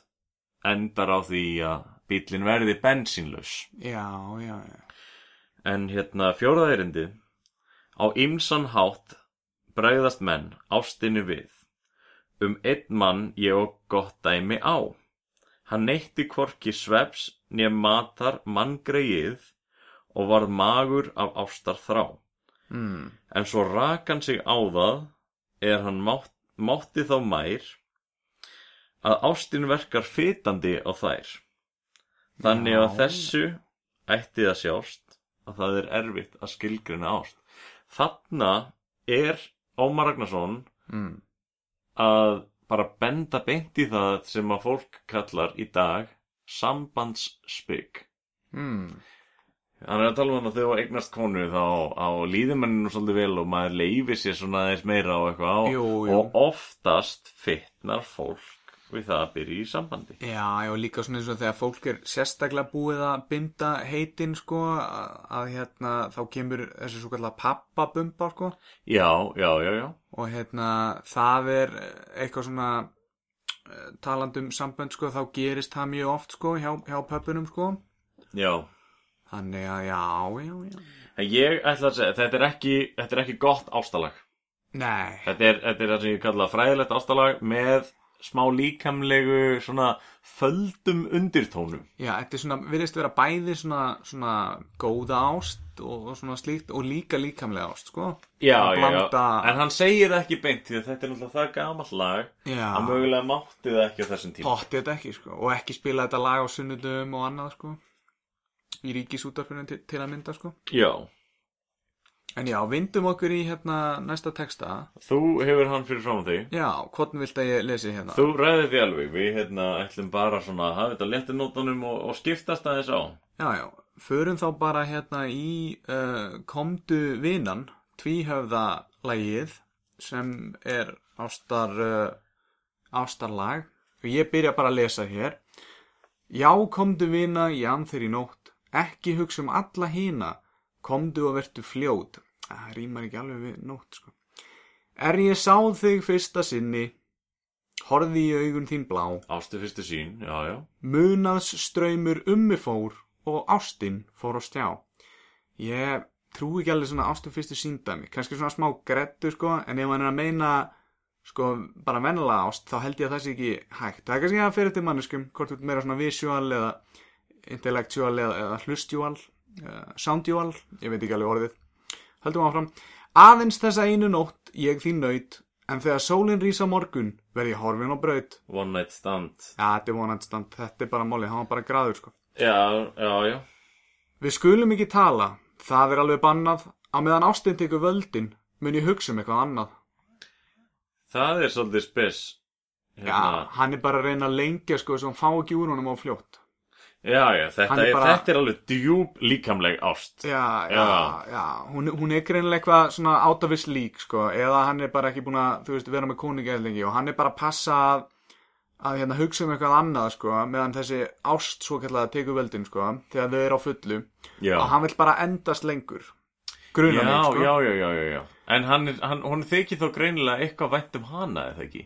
endar á því að bílinn verði bensínlaus. Já, já, já. En hérna fjóraða erindi Á ymsan hátt bregðast menn ástinni við. Um einn mann ég og gott dæmi á. Hann neytti hvorki sveps né matar manngreið og varð magur af ástar þrá Mm. En svo rak hann sig á það er hann mátt, mátti þá mær að ástin verkar fytandi á þær. Þannig að þessu ætti að sjást að það er erfitt að skilgrina ást. Þarna er Ómar Ragnarsson Mm. að bara benda beint í það sem að fólk kallar í dag sambandsspygg. Mm. Hann er að tala um að þegar þú eignast konu þá á líðumenninu svolítið vel og maður leifir sér svona aðeins meira á eitthvað og oftast fitnar fólk við það að byrja í sambandi. Já, já, líka svona eins og þegar fólk er sérstaklega búið að binda heitin, sko, að, hérna, þá kemur þessi svo kallar pappabumba, sko, Já, já, já, já. og hérna, það er eitthvað svona eh, talandi um sambönd, sko, þá gerist það mjög oft, sko, hjá, hjá pöppunum, sko, Já, þannig að, já, já, já, ég ætla að segja, þetta er ekki, þetta er ekki gott ástalag. nei, Þetta er, þetta er það sem ég kalla fræðilegt ástalag með smá líkamlegu svona földum undirtónum. já, þetta er svona, virðist vera bæði svona, svona góða ást og, og svona slíkt og líka líkamlega ást, sko, Já, Að já, já. En hann segir það ekki beint því að þetta er náttúrulega það gamall lag já, að mögulega mátti það ekki á þessum tíma. Pottið þetta ekki, sko. Og ekki spila þetta lag á sunnudum og annað, sko. Í ríkisútarfinu til, til að mynda, sko. Já. En já, vindum okkur í hérna næsta texta. Þú hefur hann fyrir frá þig Já, hvort vilt að ég lesi hérna? Þú ræðir því alveg, við hérna ætlum bara svona að hafa þetta léttir nótunum og, og skiptast aðeins á Já, já, förum þá bara hérna í uh, Komdu vinan, tvíhöfða lagið sem er ástar, uh, ástarlag og ég byrja bara að lesa hér. Já, komdu vina, þér í nótt, ekki hugsa um alla hína, komdu og vertu fljót. Það rýmar ekki alveg við nótt, sko. Er ég sá þig fyrsta sinni, horfði í augun þín blá, Ástu fyrstu sín, já, já munaðs ströymur ummi fór og ástin fór á stjá. Ég trúi ekki alveg svona ástum fyrstu síndæmi, kannski svona smá grettu sko, en ef hann er að meina sko bara vennilega ást, þá held ég að það sé ekki hægt. Það er kannski að fyrir til manneskum, hvort þú ert meira svona visual eða intellectual eða, eða hlustjúal, uh, soundjúal, ég veit ekki alveg orðið. Höldum áfram. Aðeins þessa einu nótt ég þín naut, en þegar sólinn rís á morgun verð ég horfin á braut. One night stand Já, þetta er vonandi stand, þetta er bara málið, hann var bara graður sko. Já, já, já Við skulum ekki tala, það er alveg bannað, á meðan ástin tekur völdin, mun ég hugsa um eitthvað annað. Það er svolítið spes Já, hérna. hann er bara að reyna að lengja sko, svo hann fá ekki úr honum á fljótt. Já, já, þetta Hann er er, bara- þetta er alveg djúb líkamleg ást. Já, já, Já. já, hún, hún er greinilega eitthvað svona out of his league, sko, eða hann er bara ekki búin að, þú veist, vera með kóningi eða lengi og hann er bara að passa að, að hérna, hugsa um eitthvað annað, sko, meðan þessi ást svo kallega tekur völdin, sko, þegar þau eru á fullu. Já, og hann vil bara endast lengur. Gruna já, mig, sko. já, já, já, já, já En hann, er, hann, hún þykir þó greinilega eitthvað vænt um hana, eða ekki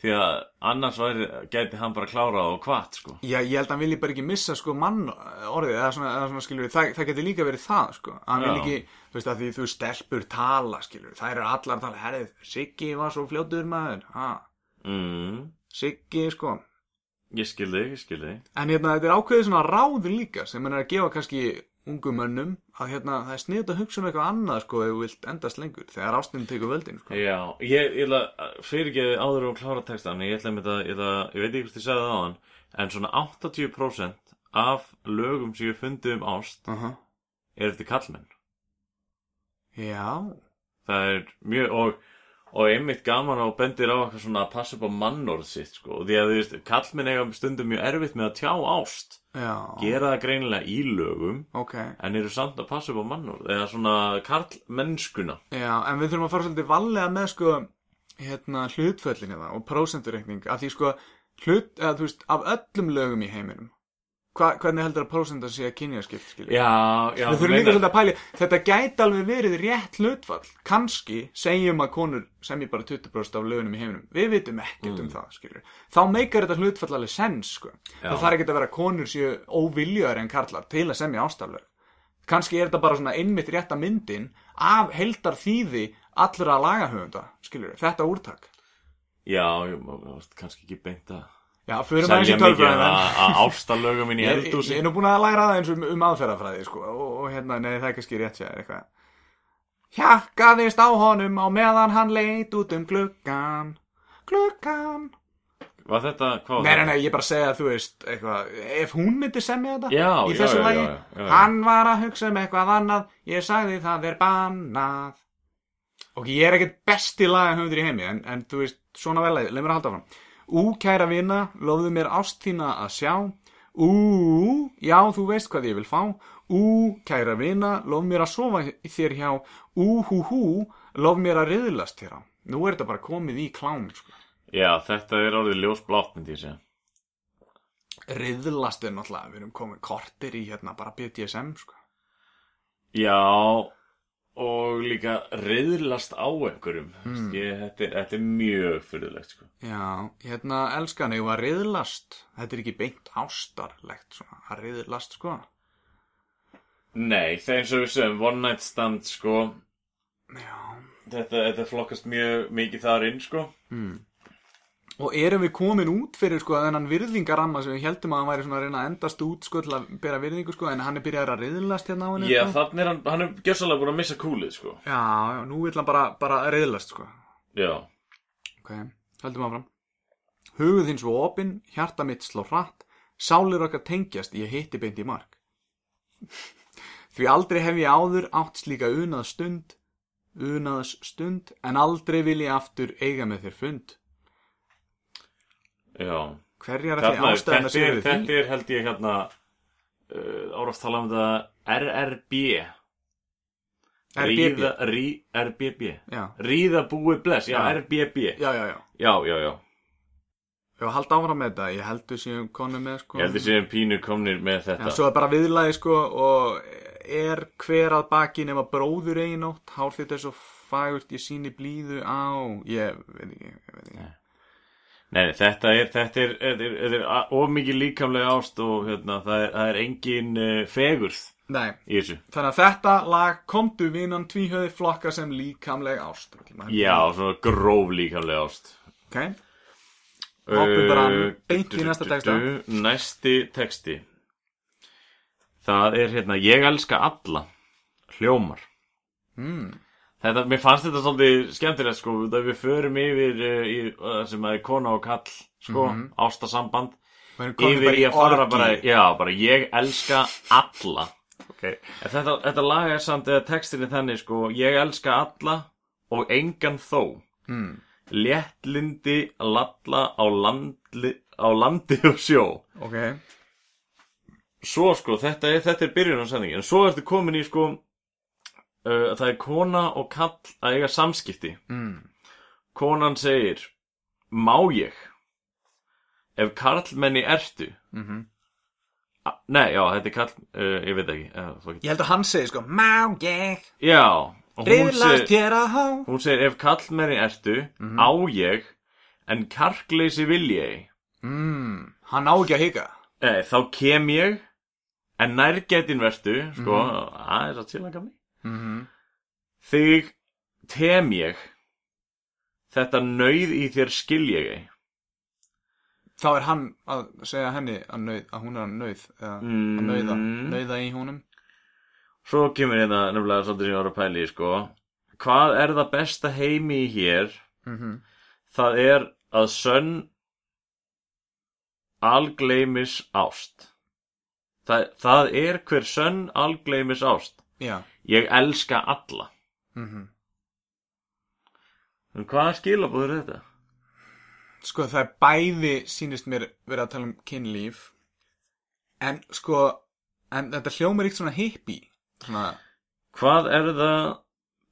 Því að annars væri, gæti hann bara klárað og kvart, sko. Já, ég held að hann vilji bara ekki missa sko mann orðið, eða svona, eða svona skilur það, það getur líka verið það sko. Hann vil ekki, þú veist að því þú stelpur tala skilur, það eru allar tala herrið, Siggi var svo fljótur maður ha, mm, Siggi sko. Ég skil þig, ég skil þig. En hérna þetta er ákveðið svona ráð líka sem hann er að gefa kannski ungum mönnum að hérna það er sniðt að hugsa um eitthvað annað sko ef þú vilt endast lengur þegar ástin tekur völdin sko. Já, ég, ég ætla fyrir ekki áður og klára textan ég ætla að þetta, ég, ég veit ekki hvort ég sagði það á hann en svona 80% af lögum sem ég fundi um ást uh -huh. er eftir kallmenn Já, það er mjög og, og einmitt gaman og bendir á eitthvað svona að passa upp á mannorð sitt sko, því að þú veist, kallmenn eiga stundum mjög erfitt með að tjá ást. Já, gera það greinilega í lögum ok. en eru samt að passa upp á mannorð eða svona karlmennskuna Já, en við þurfum að fara svolítið vallega með sko hérna hlutföllin eða og prósentureikning af því sko hlut, eða þú veist, af öllum lögum í heiminum hva, hvernig heldur að prósenta sé að kynjaskipt skilja? Já, já, Við þurfum líka svolítið að pæli, þetta gæti alveg verið rétt hlutfall, kannski segjum að konur sem ég bara 20% af lögunum í heiminum, við vitum ekkert um það, skilur. Þá meikar þetta hlutfall alveg sens, sko. Það þarf ekki að vera konur séu óviljöðar en karlar til að semja ástaflög. Kannski er þetta bara svona einmitt rétta myndin af heldar þýði allra lagahöfunda, skilur, þetta úrtak. Já, ég, kannski ekki beint að Já, fyrir maður selja eins mikið tölfræðin. að að ástalögum inn í (laughs) eldúsi ég er nú búin að læra það eins um, um aðferðafræði sko, og, og hérna, nei það er kannski rétt sér eitthvað. Hjakkaðist á honum á meðan hann leit út um gluggan Gluggan Var þetta, hvað var Nei, nei, nei, ég bara segja að þú veist eitthvað, ef hún myndi semja þetta Já, í þessu lagi. Hann var að hugsa um eitthvað annað. Ég sagði það er bannað. Ok, ég er ekkert besti lagahöfundur í heimi en, en þú veist, svona vel leið mér að halda fram Ú, kæra vina, lofðu mér ást þína að sjá. Ú, já, þú veist hvað ég vil fá. Ú, kæra vina, lof mér að sofa þér hjá. Ú, hú, hú, lof mér að riðlast þér á. Nú er þetta bara komið í klám sko. Já, þetta er orðið ljósblátt myndi ég segja. Riðlast er náttúrulega, við erum komið kortir í hérna bara BDSM sko. Já, og líka reyðlast á einhverjum. Mm. ég, þetta, er, þetta er mjög fyrirlegt sko. Já, hérna elskan, ég var riðlast Þetta er ekki beint ástarlegt svona, að riðlast sko. Nei, það er eins og við segjum One night stand sko. Já. Þetta, þetta flokkast mjög mikið þar inn sko Og erum við komin út fyrir sko þennan virðingaramma sem við heldum að hann væri svona að reyna að endast út sko til að bera virðingu sko en hann er byrjað að riðlast hérna á henni Já, sko. þannig er hann, hann er gjössalega búin að missa kúlið sko. Já, já, nú vill hann bara, bara að riðlast sko. Já, Ok, höldum áfram. Hugð þinn svo opinn, hjarta mitt sló hratt Sálir okkar tengjast, ég hitti beint í mark. (laughs) Því aldrei hef ég áður átt slíka unað stund, unaðs stund, en aldrei vil ég aftur eiga með þér fund. Já Hverjar er því ástæðan að segja því? þetta er held ég hérna uh, árast tala um þetta RRB RBB. Rí, RBB Já, Ríða búið bless, já, Já. RBB já, já, já. Já, já, já að halda áfram með þetta, ég heldur séum konu með sko. Ég held að séum pínu komnir með Já, þetta svo er bara viðlagi sko og er hver að baki nema bróður eigin nótt, hár þetta er svo fagurt, ég síni blíðu á, ég veit ekki, ég veit ekki. Nei, nei, þetta er, þetta er, þetta er, er of mikið líkamlega ást og hérna, það það er engin uh, fegurð Nei, í þessu þannig að þetta lag komdu vinan tvíhöði flokka sem líkamleg ást. Já, svona gróf líkamlega ást Ok, Hoppum bara Uh, beint í næsta texta. Næsti texti Það er hérna Ég elska alla Hljómar mm. Þetta, mér fannst þetta svolítið skemmtilegt sko, þegar við förum yfir uh, í, uh, sem að er kona og kall sko, ástasamband. Við erum komin yfir í að fara bara, já, bara ég elska alla. Okay. þetta, þetta lag er samt eða textin er þannig sko, ég elska alla og engan þó. Mm. léttlindi lalla á, landli, á landi og sjó. Ok, svo sko, þetta er, þetta er byrjun á sendingi en svo ertu komin í sko uh, það er kona og kall að eiga samskipti. Mm. konan segir má ég? Ef karlmenni ertu. Mm A, nei, já, þetta er karl uh, ég veit ekki. Uh, ég held að hann segi sko, má ég, já, og hún segir, hún segir ef karlmenni ertu á ég en karkleysi vil ég. Mm. Hann á ekki að hika. eh, þá kem ég en nærgetin vertu sko, aðeins að tila gamli Mm -hmm. þig tem ég þetta nöyð í þér skil ég Þá er hann að segja henni að, nauð, að hún er að nauð, eða að nauða, Mm. nauða í húnum. Svo kemur hérna nefnilega svolítið sem ég pæla í, sko. Hvað er það besta heimi í hér? Mm Það er að sönn algleimis ást. Það, það er hver sönn algleimis ást. Já. Ég elska alla. Mm En hvaða skilabúður er þetta? Sko það er bæði, sýnist mér, verið að tala um kynlíf, en sko, en þetta hljómar eitt svona hippie, svona, Hvað er það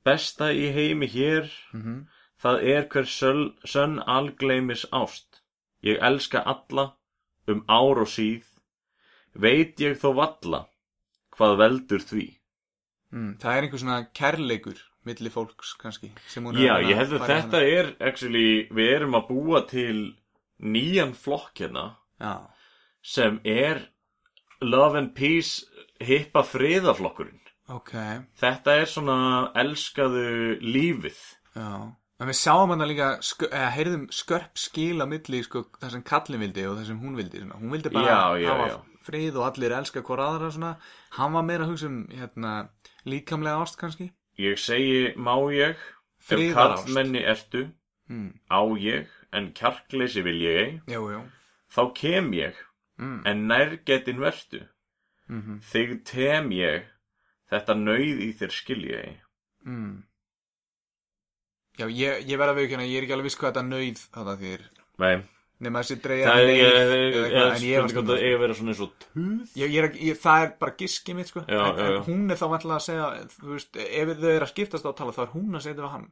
besta í heimi hér? mm Það er hver söl, sönn algleimis ást. Ég elska alla um ár og síð. Veit ég þó valla hvað veldur því. Mm, það er einhver svona kærleikur milli fólks kannski, Já, að ég held að þetta er actually, við erum að búa til nýjan flokk hérna Já, sem er Love and Peace hippa friðaflokkurinn. ok, Þetta er svona elskaðu lífið. já. En við sáum hann líka, sk eða heyrðum skörp skil á milli, sko, það sem kallin vildi og það sem hún vildi, svona. Hún vildi bara Já, já, hafa. Frið og allir elska hvora aðra, svona. Hann var meira að hugsa um, hérna, líkamlega ást kannski. Ég segi, má ég, ef Friðarást. karlmenni ertu, Mm. á ég, en kjarkleysi vil ég ei, Jú, jú. þá kem ég, Mm. en nærgetin vertu. Mm Þig tem ég, þetta nöyð í þér skil ég ei. mm. Já, ég, ég verða að viðkjöna, ég er ekki alveg viss hvað þetta nöyð þetta þýr. Nei, Nefn að þessi dreigja það er, ég, var eigi að vera svona eins og tuð. Ég, ég er, ekki- ég, það er bara giskið mitt sko Já, en, já, já. en hún er þá vantilega að segja þú veist, ef þau eru að skiptast á að tala þá er hún að segja þetta við hann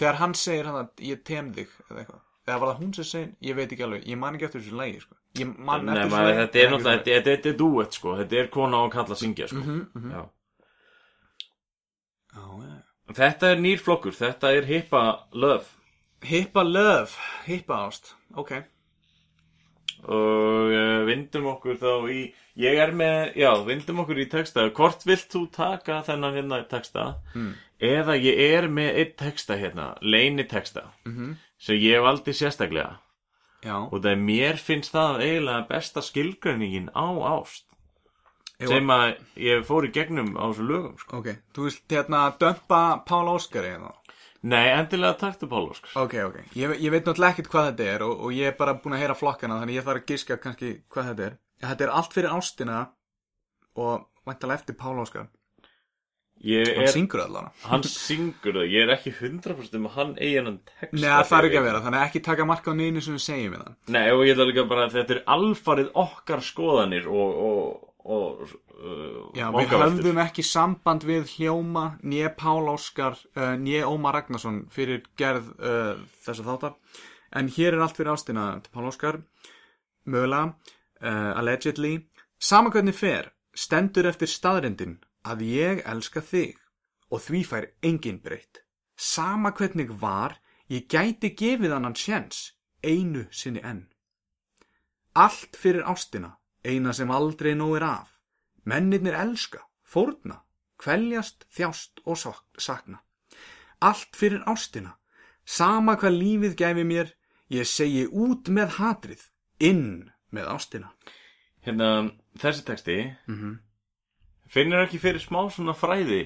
þegar hann segir hann að ég tem þig eða eitthvað eða var það hún sem segir, ég veit ekki alveg ég man ekki eftir þessu lægi sko ég man Nei, eftir þessu lagi þetta er náttúrulega, þetta, þetta, þetta er duett sko, þetta er kona og kalla að syngja sko. Mhm, mhm. Já. lagi. Já, já. Þetta er nýr flokkur, þetta er hippa love. Hippa love, hippa ást ok, Og uh, vindum okkur þá í, ég er með, já, vindum okkur í texta. Hvort vilt þú taka þennan hérna texta? Mm. Eða ég er með einn texta hérna, leini texta, mhm, sem ég valdi sérstaklega. já Og það er mér finnst það eiginlega besta skilgreiningin á ást. Jú. Sem að ég fór í gegnum á þessu lögum, sko. ok, þú vilt hérna dömpa Pál Óskari hérna Nei, endilega taktu Pál Óskar. Ok, ok. Ég, ég veit náttúrulega ekkert hvað þetta er og, og ég er bara búin að heyra flokkana þannig ég þarf að giska kannski hvað þetta er. Þetta er allt fyrir ástina og væntalega eftir Pál Óskar. Ég Hann er, syngur allan hann syngur það, ég er ekki 100% um að hann eigi hennan text Nei, það þarf ekki að vera, þannig ekki taka marka á neinu sem við segjum við hann Nei, og ég ætla líka bara að þetta er alfarið okkar skoðanir og, og, og uh, Já, við höfðum ekki samband við Hljóma, nýja Pál Óskar, uh, nýja Ómar Ragnarsson fyrir gerð uh, þessu þáttar. En hér er allt fyrir ástina til Pál Óskar, mögulega, uh, allegedly. Sama hvernig fer, stendur eftir staðrindin að ég elska þig og því fær engin breytt. Sama hvernig var, ég gæti gefið annan sjens, einu sinni enn. Allt fyrir ástina, eina sem aldrei nóg er af. Mennirnir elska, fórna, kveljast, þjást og sakna. Allt fyrir ástina. Sama hvað lífið gæfi mér, ég segi út með hatrið, inn með ástina. Hérna, þessi texti Mm finnir ekki fyrir smá svona fræði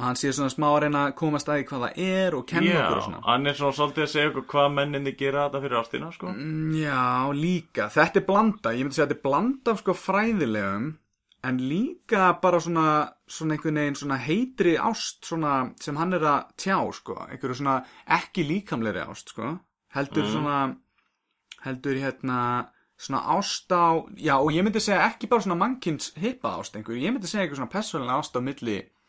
Og hann sé svona smá að reyna að komast að því hvað það er og kenna okkur og svona. hann er svona svolítið að segja okkur hvað menninni gera þetta fyrir ástina, sko Mm, Já, líka. Þetta er blanda. Ég myndi segja að þetta er blanda sko fræðilegum en líka bara svona, svona einhvern veginn svona heitri ást svona, sem hann er að tjá sko. einhverju svona ekki líkamlegri ást sko. heldur svona heldur hérna svona ást á já og ég myndi segja ekki bara svona mannkins hippa ást einhverju, ég myndi segja einhver svona persónulega ást á milli mm,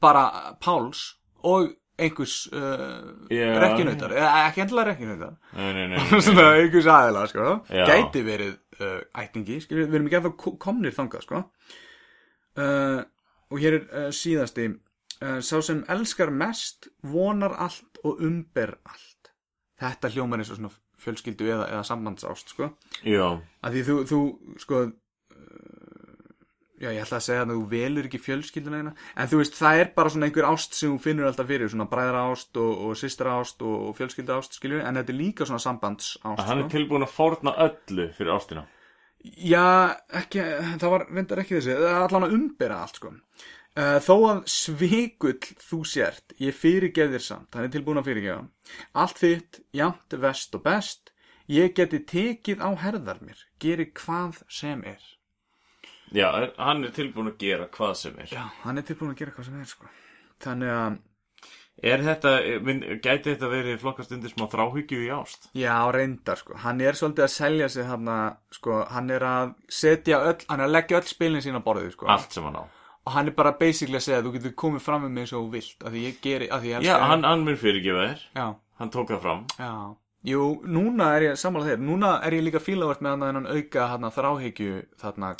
bara Páls og einhvers uh, Já. rekkinautar, eða ekki endilega rekkinautar (laughs) einhvers aðila sko. Gæti verið uh, ætningi skilur, við erum ekki ko- komnir þangað sko. uh, og hér er uh, síðasti uh, sá sem elskar mest vonar allt og umber allt þetta hljómar eins og svona fjölskyldu eða, eða sambandsást sko. Að því þú, þú sko já ég ætla að segja að þú velur ekki fjölskylduna eina en þú veist það er bara svona einhver ást sem þú finnur alltaf fyrir svona bræðra ást og, og systra ást og, og fjölskyldu ást skilur en þetta er líka svona sambandsást hann er sko. tilbúin að fórna öllu fyrir ástina Já, ekki, það var reyndar ekki þessi, það er allan að umbera allt sko. Uh, þó að svikull þú sért, ég fyrirgef þér samt, hann er tilbúin að fyrirgefa. Allt þitt, jamt, vest og best, ég geti tekið á herðar mér, geri hvað sem er. Já, hann er tilbúin að gera hvað sem er. Já, hann er tilbúin að gera hvað sem er sko. Þannig að, Er þetta, minn, gæti þetta verið flokkast undir smá þráhyggju í ást? já, reyndar sko, hann er svolítið að selja sig hann sko, hann er að setja öll, hann er að leggja öll spilin sín á borðið sko. Allt sem hann á. Og hann er bara basically að segja að þú getur komið fram með mig þú vilt, að því ég geri, að því ég elska Já, þig. hann, hann mun fyrirgefa þér. Já, Hann tók það fram. Já, jú, núna er ég sammála þér, núna er ég líka fílavert með hann að þennan auka hann þráhyggju þarna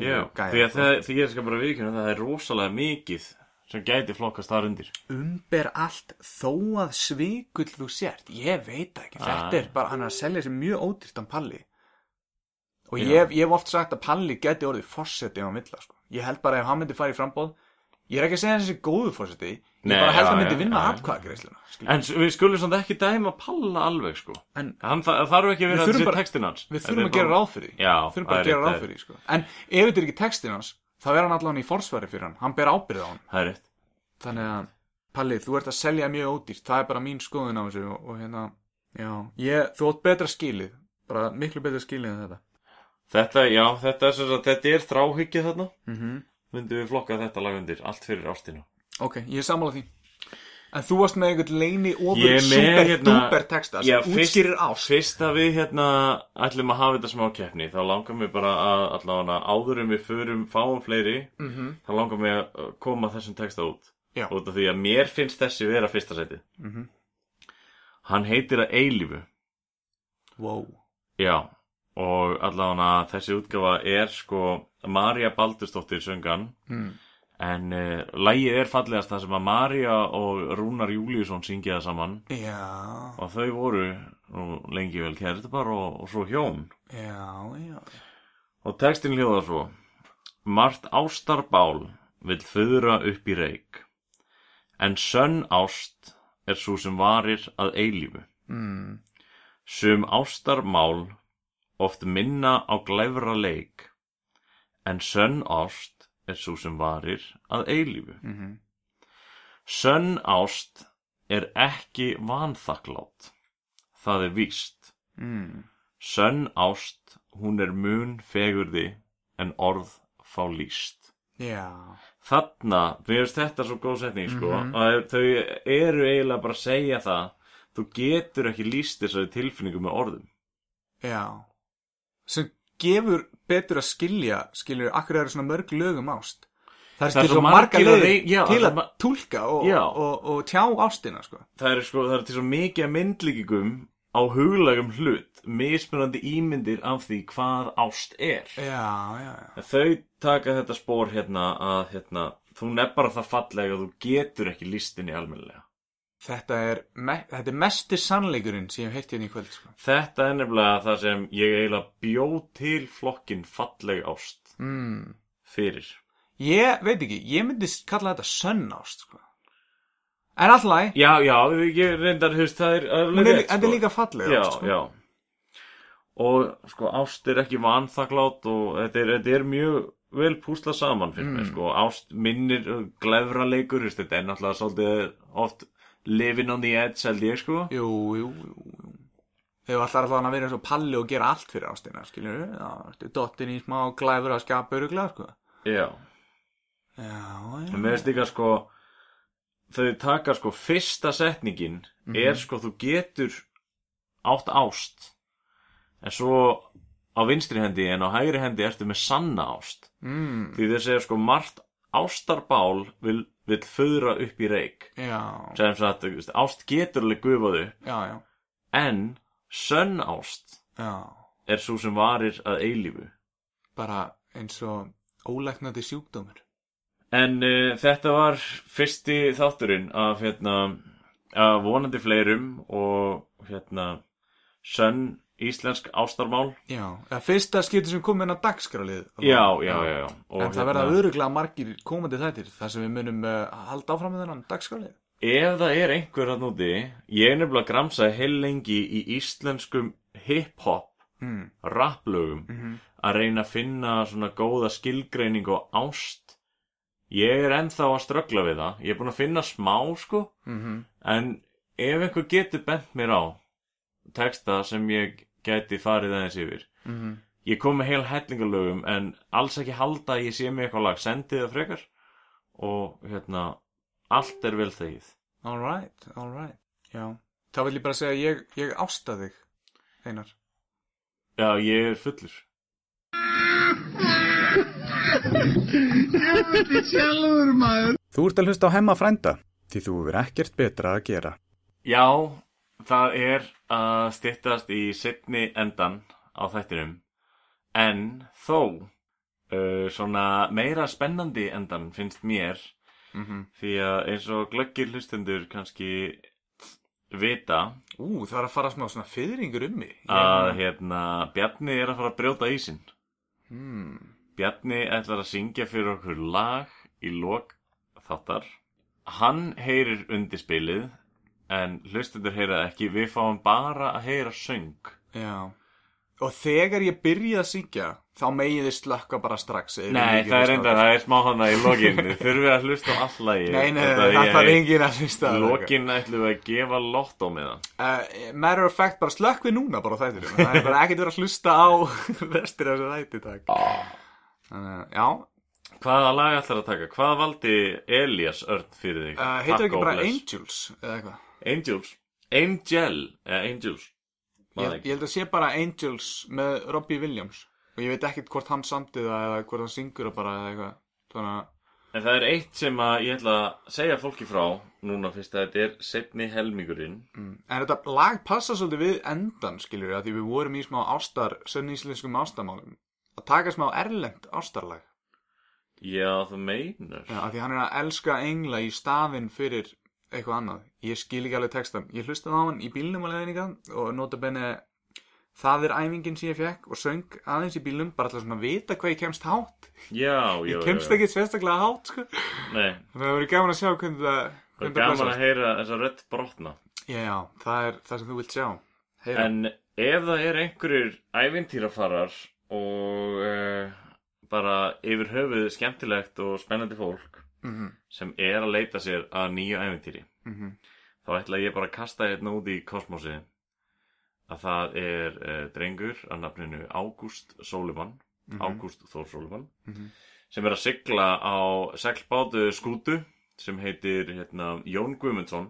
Já, gæja, því að sko. það, því ég skal bara viðkynna það er rosalega mikið sem gæti flokkast þar undir. Umber allt þó að svikull þú sért, ég veit ekki, þetta Ah. er bara, hann er að selja sér mjög ódýrt á Palli. Og ég, ég hef oft sagt að Palli geti orðið fórseti á milla, sko, ég held bara ef hann myndi fara í frambóð, ég er ekki að segja þessi góðu fórseti, ég Nei, bara held já, að myndi já, vinna já. atkvæðagreisluna, skilur, En s- við skulum samt ekki dæma Palla alveg sko. En Hann þa þarf ekki að Við vera þurfum þessi bara- textin hans. við þurfum er að gera ráð fyrir því. Já, þurfum það bara er að gera rétt, ráð það er- fyrir því sko. en ef þetta er ekki textin hans þá er hann allan í forsvari fyrir hann. Hann ber ábyrð á hann Það er rétt. Þannig að Palli, þú ert að selja mjög ódýrt. Það er bara mín skoðun á þessu og, og hérna, já, ég, þú átt betra skilið. Bara miklu betra skilið en þetta. Þetta, já, þetta er, sem sagt- þetta er þráhyggja þarna. Mm -hmm. Myndum við flokka þetta lag undir Allt fyrir ástina. Ok, ég er sammála því. En þú varst með einhvern leini ofur er super hérna- duper texta sem útskýrir ást Fyrst að við hérna ætlum að hafa þetta smá keppni Þá langar mér bara að allavega áður en við förum fáum fleiri mm -hmm. Þá langar mér að koma þessum texta út. Já. Út af því að mér finnst þessi vera fyrsta sæti Mhm. Hann heitir að eilífu. Wow. Já, og allavega þessi útgafa er sko Marja Baldursdóttir söngan mm. en uh, lægið er fallegast það sem að Marja og Rúnar Júliusson syngja það saman. Já, og þau voru nú, lengi vel kærtapar og, og svo hjón. Já, já. Og textin hljóðar svo. Mart ástarbál vill föðra upp í reik en sönn ást er svo sem varir að eilífu. Mm. Sum ástarmál oft minna á glæfra leik, en sönn ást er svo sem varir að eilífu. Mm Sönn ást er ekki vanþakklátt, það er víst. Mm. Sönn ást, hún er mun fegurði en orð fá líst. Já, þarna, mér finnst þetta svo góð setning sko, Mhm. að þau eru eiginlega bara að segja það þú getur ekki lýst þessari tilfinningu með orðum já sem gefur betur að skilja skilur, akkur eru svona mörg lögum ást það er, Það er til svo marga leiðir til það að túlka og, Já. og, og, tjá ástina sko. það er sko, það er til svo mikið myndlíkingum á huglægum hlut mismunandi ímyndir af því hvað ást er já, já, já þau taka þetta spór hérna að hérna, þú nefn bara það fallega að þú getur ekki listinni almennilega þetta er, me þetta er mesti sannleikurinn sem ég hef heitt hérna í kvöld sko. þetta er nefnilega það sem ég eiginlega bjó til flokkin falleg ást mm. fyrir ég veit ekki, ég myndi kalla þetta sönnást sko. en alltaf já, já, ég reyndar, veist, það er rétt, þetta er líka falleg já, ást, sko. já og sko ást er ekki vanþakklátt og þetta er, þetta er mjög vel púsla saman fyrir mig Mm. sko ást minnir glefra leikur þetta er náttúrulega svolítið oft living on the edge held ég sko jú, jú, jú, jú. Þegar allar allan að vera eins og palli og gera allt fyrir ástina, skiljur við? Dottin í smá glæfur að skapa öruglega, sko. já, Já, já. mér finnst líka sko þau taka sko fyrsta setningin Mhm. er sko þú getur átt ást en svo á vinstri hendi en á hægri hendi ertu með sanna ást Mm, því þau segja sko margt ástarbál vil, vil föðra upp í reik sem sagt, ást getur alveg gufað upp. Já, já, en sönn ást já. er svo sem varir að eilífu. Bara eins og ólæknandi sjúkdómur. en uh, þetta var fyrsti þátturinn af hérna af vonandi fleirum og hérna sönn íslensk ástarmál Já, það fyrsta skipti sem kom inn á dagskrálið. já, já, já, já. En það verða öruglega margir komandi þættir þar sem við munum uh, halda áfram með þennan dagskrálið. Ef það er einhver hann úti, ég er nefnilega gramsaði heil lengi í íslenskum hip-hop Mm. rapplögum Mm að reyna að finna svona góða skilgreining og ást. Ég er ennþá að ströggla við það. Ég er búin að finna smá, sko, -hmm. en ef einhver getur bent mér á texta sem ég gæti farið aðeins yfir. Mm Ég kom með heil hellingalögum en alls ekki halda að ég sé mig eitthvað lag. Sendið það frekar og hérna, allt er vel þegið. All right, all right. Já, þá vil ég bara segja að ég, ég ásta þig, Einar. Já, ég er fullur. Ég veit ekki sjálfur maður. Þú ert að hlusta á hemma frænda, því þú verður ekkert betra að gera. Já, það er að styttast í setni endan á þættinum en þó uh, svona meira spennandi endan finnst mér Mm -hmm. því að eins og glöggir hlustendur kannski vita Ú, það er að fara smá svona fyrringur um mig. að hérna Bjarni er að fara að brjóta ísinn Hmm. Bjarni ætlar að syngja fyrir okkur lag í lok þáttar hann heyrir undir spilið en hlustendur heyra það ekki við fáum bara að heyra söng Já. Og þegar ég byrja að syngja, þá megið þið slökka bara strax. Nei, það er enda, það er smá hana í lokin Þurfum við að hlusta á all lagi Nei, nei, það þarf enginn að hlusta Í lokin ætlum við að gefa lott á með það Uh, matter of fact, bara slökk við núna bara á þættinum. Það er bara ekkert verið að hlusta á (laughs) restir af þessu þætti, takk. Þannig að, já, Hvaða lag ætlar að taka? Hvað valdi Elias Örn fyrir þig? uh, heitir Takk ekki bara. Angels eða eitthvað? Angels. Angel, eða Angels. Ég, ég held að sé bara Angels með Robbie Williams. Og ég veit ekkert hvort hann samtið það eða hvort hann syngur það bara eða eitthvað. Þannig að En það er eitt sem að ég ætla að segja fólki frá Núna fyrst að þetta er setni helmingurinn. Mm. en þetta lag passa svolítið við endan skiljur að því við vorum í smá ástar sönníslenskum ástamálum að taka smá erlend ástarlag. Já, þú meinar. Já, að því hann er að elska engla í staðinn fyrir eitthvað annað. Ég skil ekki alveg textan, ég hlustaði á hann í bílnum að leiðninga og nota benni það er æfingin sem ég fekk og söng aðeins í bílnum bara alltaf svona að vita hvað ég kemst hátt. Já, já, ég kemst já, ekki sérstaklega hátt sko. Það verður gaman að sjá hvernig það það er gaman að heyra þessa rödd brotna. Já, já, það er það sem þú vilt sjá. Heyra. En ef það er einhverjir ævintýrafarar og uh, bara yfir höfuð skemmtilegt og spennandi fólk Mhm, sem er að leita sér að nýju ævintýri. Mhm. þá ætla ég bara að kasta hérna út í kosmosi að það er uh, drengur að nafninu Ágúst Sólivan Ágúst Þór Sólumann sem er að sigla á seglbátu skútu sem heitir hérna, Jón Guðmundsson.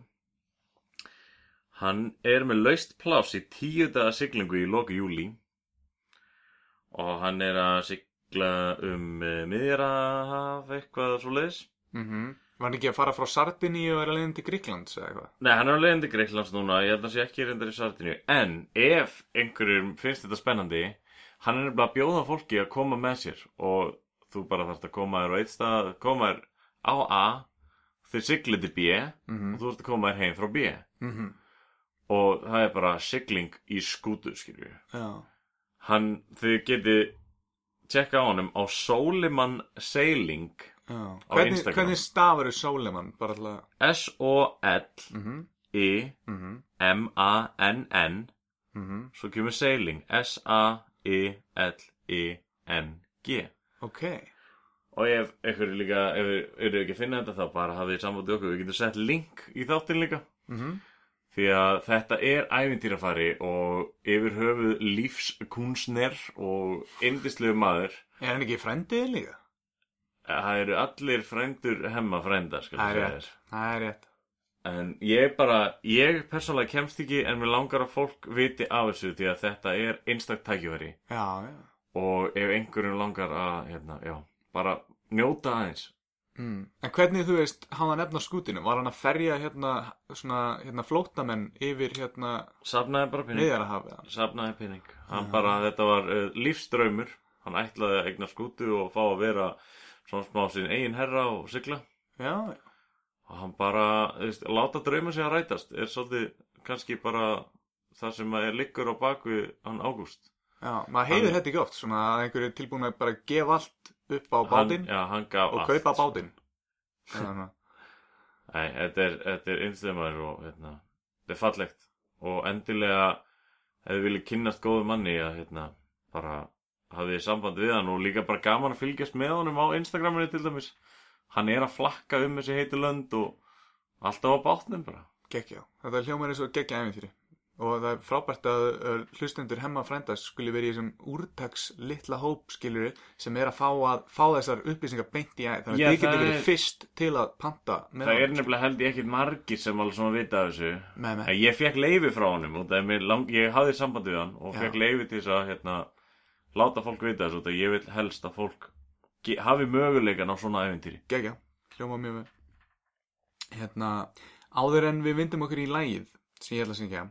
Hann er með laust pláss í tíu daga siglingu í loku júli og hann er að sigla um uh, miðjarahaf eitthvað svo leiðis Mm Var hann ekki að fara frá Sardiníu og er að leiðin til Gríklands eða eitthvað? Nei, hann er á leiðin til Greiklands núna, ég held að hann sé ekki reyndar í Sardiníu En ef einhverjum finnst þetta spennandi Hann er nefnilega að bjóða fólki að koma með sér Og þú bara þarft að koma þér á eitt stað Koma þér á A Þeir siglið til B Og þú ert að koma þér heim frá B. Mm -hmm. Og það er bara sigling í skútu, skilju Já. Hann, þið getið Tjekka á honum á Soliman Sailing Hvernig, hvernig stafur er Sólemann? Bara alltaf... S-O-L Mm -hmm. I Mm M-A-N-N -hmm. Svo kemur sailing S-A-I-L-I-N-G Ok. Og ef einhverju líka, ef eru ekki finna þetta þá bara hafið þið sambandi okkur, við getum sett link í þáttin líka Mm Því að þetta er ævintýrafari og yfir höfuð lífskunstner og indislegu maður Er hann ekki frendið líka? Það eru allir frændur hemma frænda, skal Það er segja rétt. Það er rétt. En ég bara, ég persónulega kemst ekki en mér langar að fólk viti af þessu því að þetta er einstakt tækifæri Já, já. og ef einhverjum langar að, hérna, já, bara njóta aðeins Mm. En hvernig, þú veist, hann að nefna skútinu? Var hann að ferja hérna, svona, hérna, flótamenn yfir, hérna, Safnaði bara pinning? Safnaði pinning Hann bara, þetta var uh, lífsdraumur Hann ætlaði að eigna skútu og fá að vera svona smá sín eigin herra og sigla Já, já. og hann bara, þú veist, láta drauma sig að rætast er svolítið kannski bara það sem er liggur á baku hann Ágúst Já, maður heyrir Hann- þetta ekki oft, svona að einhverju er tilbúin að bara gefa allt upp á bátinn og kaupa bátinn. Nei, þetta er, þetta er einstöðumæður og hérna, þetta er fallegt og endilega ef þið viljið kynnast góðu manni að hérna, bara hafið samband við hann og líka bara gaman að fylgjast með honum á Instagraminu til dæmis hann er að flakka um þessi heitu lönd og alltaf á bátnum bara geggja. Þetta hljómar eins og geggja æfintýri. Og það er frábært að hlustendur hemma frændas skuli verið í þessum úrtaks litla hóp skilur sem er að fá, að, fá þessar upplýsingar beint í æð. Þannig að þið getur verið er- fyrst til að panta með það er nefnilega held ég ekkit margir sem alveg svona vita af þessu Nei, nei. Ég fekk leifi frá honum og það er mér lang, ég hafði samband við hann og fekk leifi til þess að hérna, láta fólk vita þessu að ég vil helst að fólk hafi möguleikan á svona æfintýri Geggja, hljóma mjög vel. Hérna, áður en við vindum okkur í lægið sem ég ætla að syngja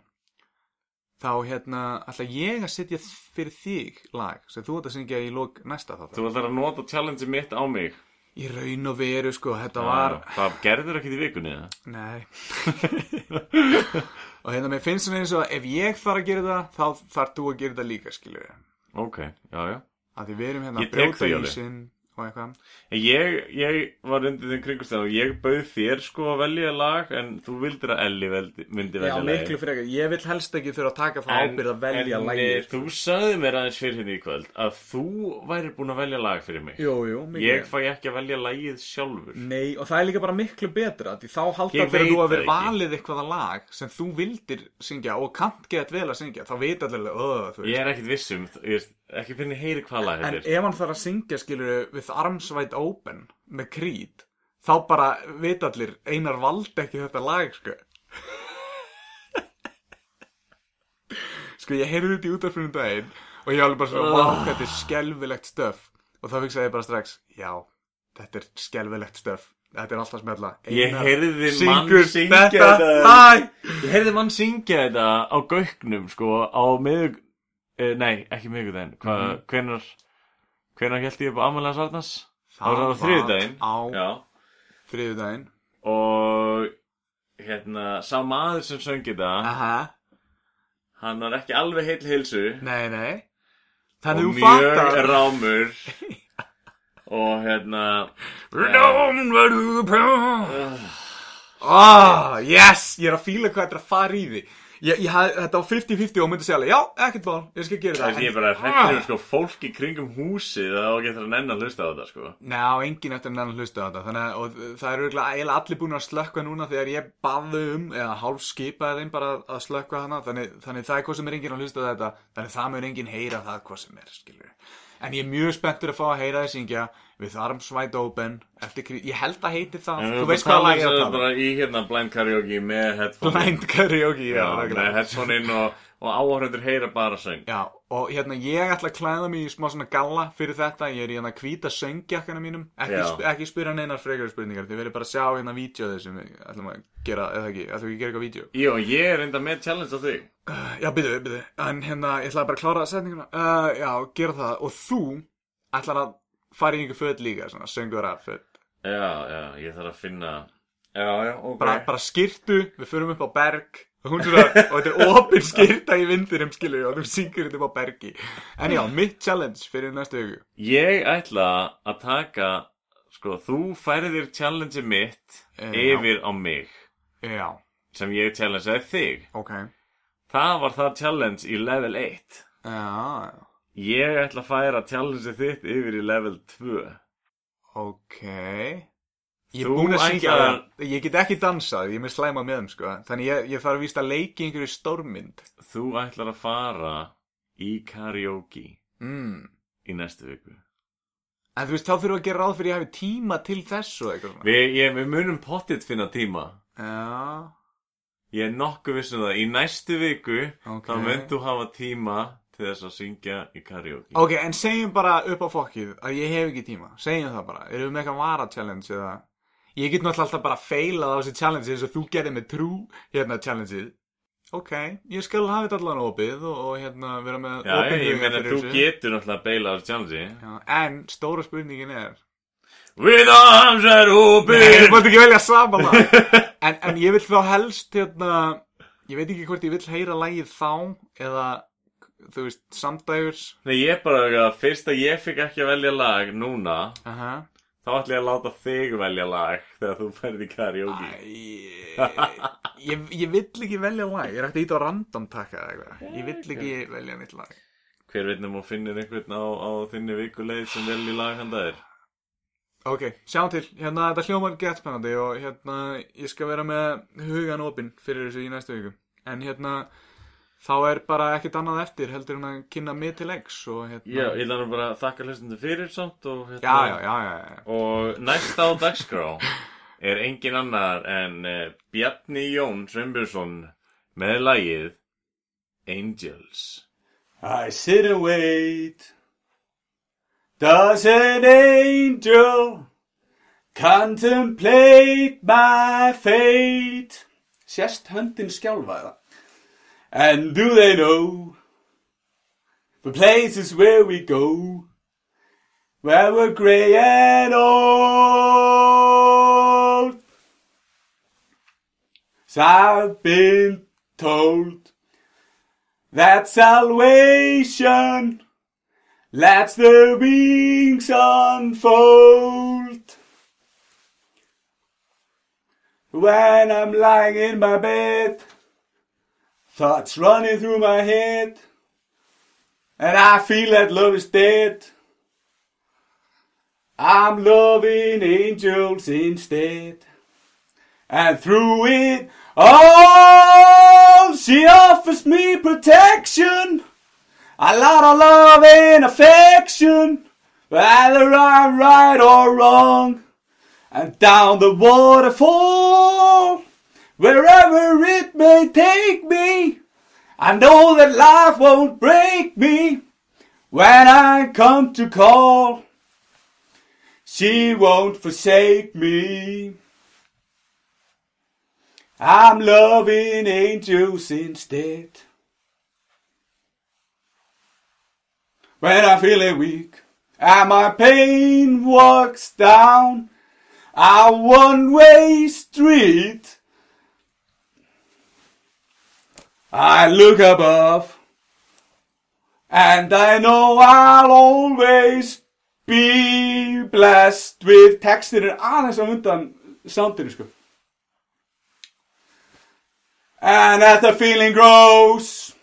þá hérna ætla ég að setja fyrir þig lag sem þú ætla að syngja í lók næsta þátt Þú ætlar að nota challenge mitt á mig. Í raun og veru sko, þetta var Það gerður ekkit í vikunni nei. (laughs) Og hérna mér finnst svona eins og ef ég þarf að gera það þá þarf þú að gera það líka skilur við Ok, já, já að því við erum hérna að brjóta því alveg. Og eitthvað. En Ég, ég var undir þeim kringustæðan og ég bauð þér sko að velja lag en þú vildir að Elli veldi, myndi Já, velja miklu frekar, ég vil helst ekki þurfa að taka það ábyrð að velja en, lagið. eh, Þú sagði mér aðeins fyrir hérna í kvöld að þú væri búin að velja lag fyrir mig. Jú, jú, Ég fæ ekki að velja lagið sjálfur. Nei, og það er líka bara miklu betra því þá halda veit þú að vera valið eitthvað lag sem þú vildir syngja og kant gett vel að syngja þá veit allir ekki fyrir heyri hvað lag En ef hann þarf að syngja skilur with arms wide open með Creed þá bara veit allir einar valdi ekki þetta lag sko. (laughs) Sko ég heyrði þetta í útafrunum daginn og ég alveg bara svona, vá, þetta er skelfilegt stöf. Og þá hugsaði ég bara strax, já, þetta er skelfilegt stöf. Þetta er alltaf smella. Ég heyrði mann syngja þetta Ég heyrði mann syngja þetta á gauknum sko á miðug eh, Nei, ekki miðugudaginn Mhm. hvenar Hvenar held ég upp á Amalega Sarnas? Það Það var á þriðudaginn á Já. þriðudaginn Og hérna, sá maður sem söng þetta Aha, Hann var ekki alveg heill hilsu nei, nei. Og Þannig þú mjög fattar rámur. (laughs) Og hérna Rúm verður Ah, yes, ég er að fíla hvað þetta er að fara í því ég, ég, haf- Þetta var 50-50 og myndi segja alveg, Já, ekkert bál, ég skal gera Það það er bara hrættur um sko fólk í kringum húsið á getur að nenn að hlusta á þetta sko. Ná, enginn eftir en enn hlusta á þetta Þannig að og það eru eiginlega allir búin að slökka núna Þegar ég baði um, eða hálf skipaði þeim bara að slökka hana Þannig, þannig það er hvað sem er enginn að hlusta á þetta Þannig það mun enginn heyra það hvað sem er, skilur En ég er mjög spenntur að fá að heyra þið syngja With Arms Wide Open eftir, Ég held að heiti það. En Þú veist hvað að lag ég er að tala um. bara í hérna blind karaoke með headphone Blind karaoke, já, Já, með headphone inn og, og áhörundur heyra bara söng. Já, og hérna ég ætla að klæða mig í smá svona galla fyrir þetta, ég er í hérna hvíta söngjakkana mínum, ekki, sp ekki spyrja neinar frekari spurningar, þið verður bara að sjá hérna vídeoðið sem við ætlum að gera, eða ekki, ætlum við að gera eitthvað vídeo. Jó, ég er enda með challenge á þig Já, byrju, byrju, en hérna, ég ætla bara að klára setninguna, uh, já, gera það, og þú ætlar að fara í einhver föt líka, svona, söngur að föt, Já, já, ég þarf að finna Já, já, ok. Bara, bara skirtu, við förum upp á berg, og þetta er opin skirta í vindurum, skilju, og þú syngur þetta á bergi. En já, mitt challenge fyrir næstu viku. Ég ætla að taka Sko, þú færðir challenge mitt Já. yfir á mig Já, sem ég challengeaði þig ok. Það var það challenge í level 1 Já, Ég ætla að færa challenge þitt yfir í level 2 ok Ég er Þú búinn að syngja það. Ég get ekki dansað, ég er með slæma með þeim sko. Þannig ég, ég þarf að víst að leiki einhverju stórmynd. Þú ætlar að fara í karaoke mm. í næstu viku. En þú veist, þá við að gera ráð fyrir að ég hafi tíma til þess og eitthvað. Við, ég, við munum pottitt finna tíma. Já, Ég er nokkuð vissum það. Í næstu viku Ok. þá mynd þú hafa tíma til þess að syngja í karaoke. Ok, en segjum bara upp á fokkið að ég hef ekki tíma. Segjum það bara, erum við með eitthvað vara challenge eða Ég get náttúrulega alltaf bara feilað á þessi challenge eins og þú gerði með trú hérna challengeið. Ok, ég skal hafa þetta allan opið og, og hérna vera með Já, opinn ég meina þú þessu. getur náttúrulega að beila á þessu challenge Já, En stóra spurningin er With arms are open Nei, þú mátt ekki velja sama lag. (laughs) En, en ég vil þá helst hérna, Ég veit ekki hvort ég vil heyra lagið þá Eða, þú veist, samdægurs. Nei, ég bara, að fyrst að ég fikk ekki að velja lag núna. Aha þá ætla ég að láta þig velja lag þegar þú ferði í karaoke. Æ, ég, ég vill ekki velja lag. Ég er að íta á random takka eða eitthvað. Ég vill ekki velja neitt lag. Hver veitnum og finnir einhvern á, á þinni vikuleið sem velji lag handa þér? Ok, sjáum til, hérna þetta hljómar gett spennandi og hérna ég skal vera með hugan opinn fyrir þessu í næstu viku. En hérna þá er bara ekkert annað eftir heldur en að kynna mig til leiks og hérna Já, ég nú bara að þakka hlustundu fyrir samt og, hérna, já, já, já, já, já. og næst á dagskrá er engin annar en uh, Bjarni Jón Sveinbjörnsson með lagið Angels. I sit and wait. Does an angel contemplate my fate? Sérst höndin skjálfaða And do they know The places where we go Where we're grey and old So I've been told that salvation lets the wings unfold. When I'm lying in my bed, thoughts running through my head, and I feel that love is dead. I'm loving angels instead. And through it all, she offers me protection. A lot of love and affection. Whether I'm right or wrong. And down the waterfall, wherever it may take me. I know that life won't break me when I come to call. She won't forsake me. I'm loving angels instead. When I'm feeling weak and my pain walks down a one way street, I look above and I know I'll always be blessed with textin er aðeins á undan soundinu sko. And as the feeling grows,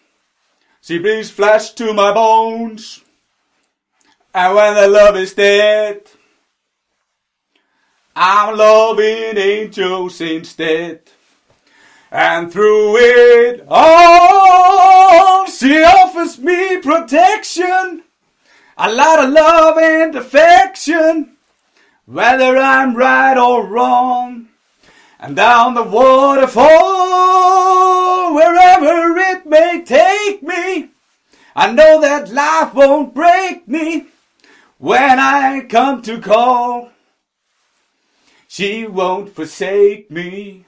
she brings flesh to my bones. And when the love is dead, I'm loving angels instead. And through it all, she offers me protection. A lot of love and affection, whether I'm right or wrong. And down the waterfall, wherever it may take me, I know that life won't break me when I come to call. She won't forsake me.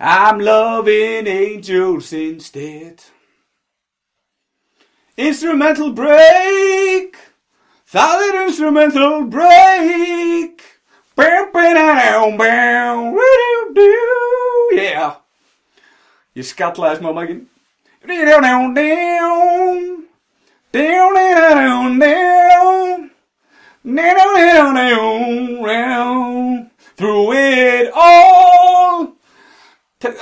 I'm loving angels instead. Instrumental break. Solid instrumental break. Bam, bam, bam, bam. Yeah. Skallaði smá makinn. Down, down, down. Down, down, down. Down, down, down, down. Through it all. Te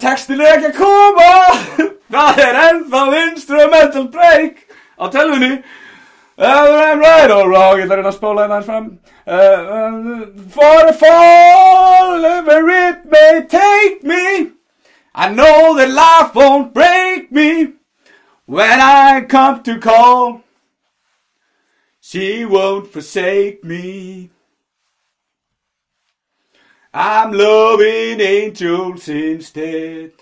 textin er ekki að koma. (laughs) Það er ennþá instrumental break á Whether I'm right or wrong Ég ætla að reyna að spóla hérna aðeins fram. Uh, For a fall Wherever it may take me. I know that life won't break me When I come to call. She won't forsake me I'm loving angels instead.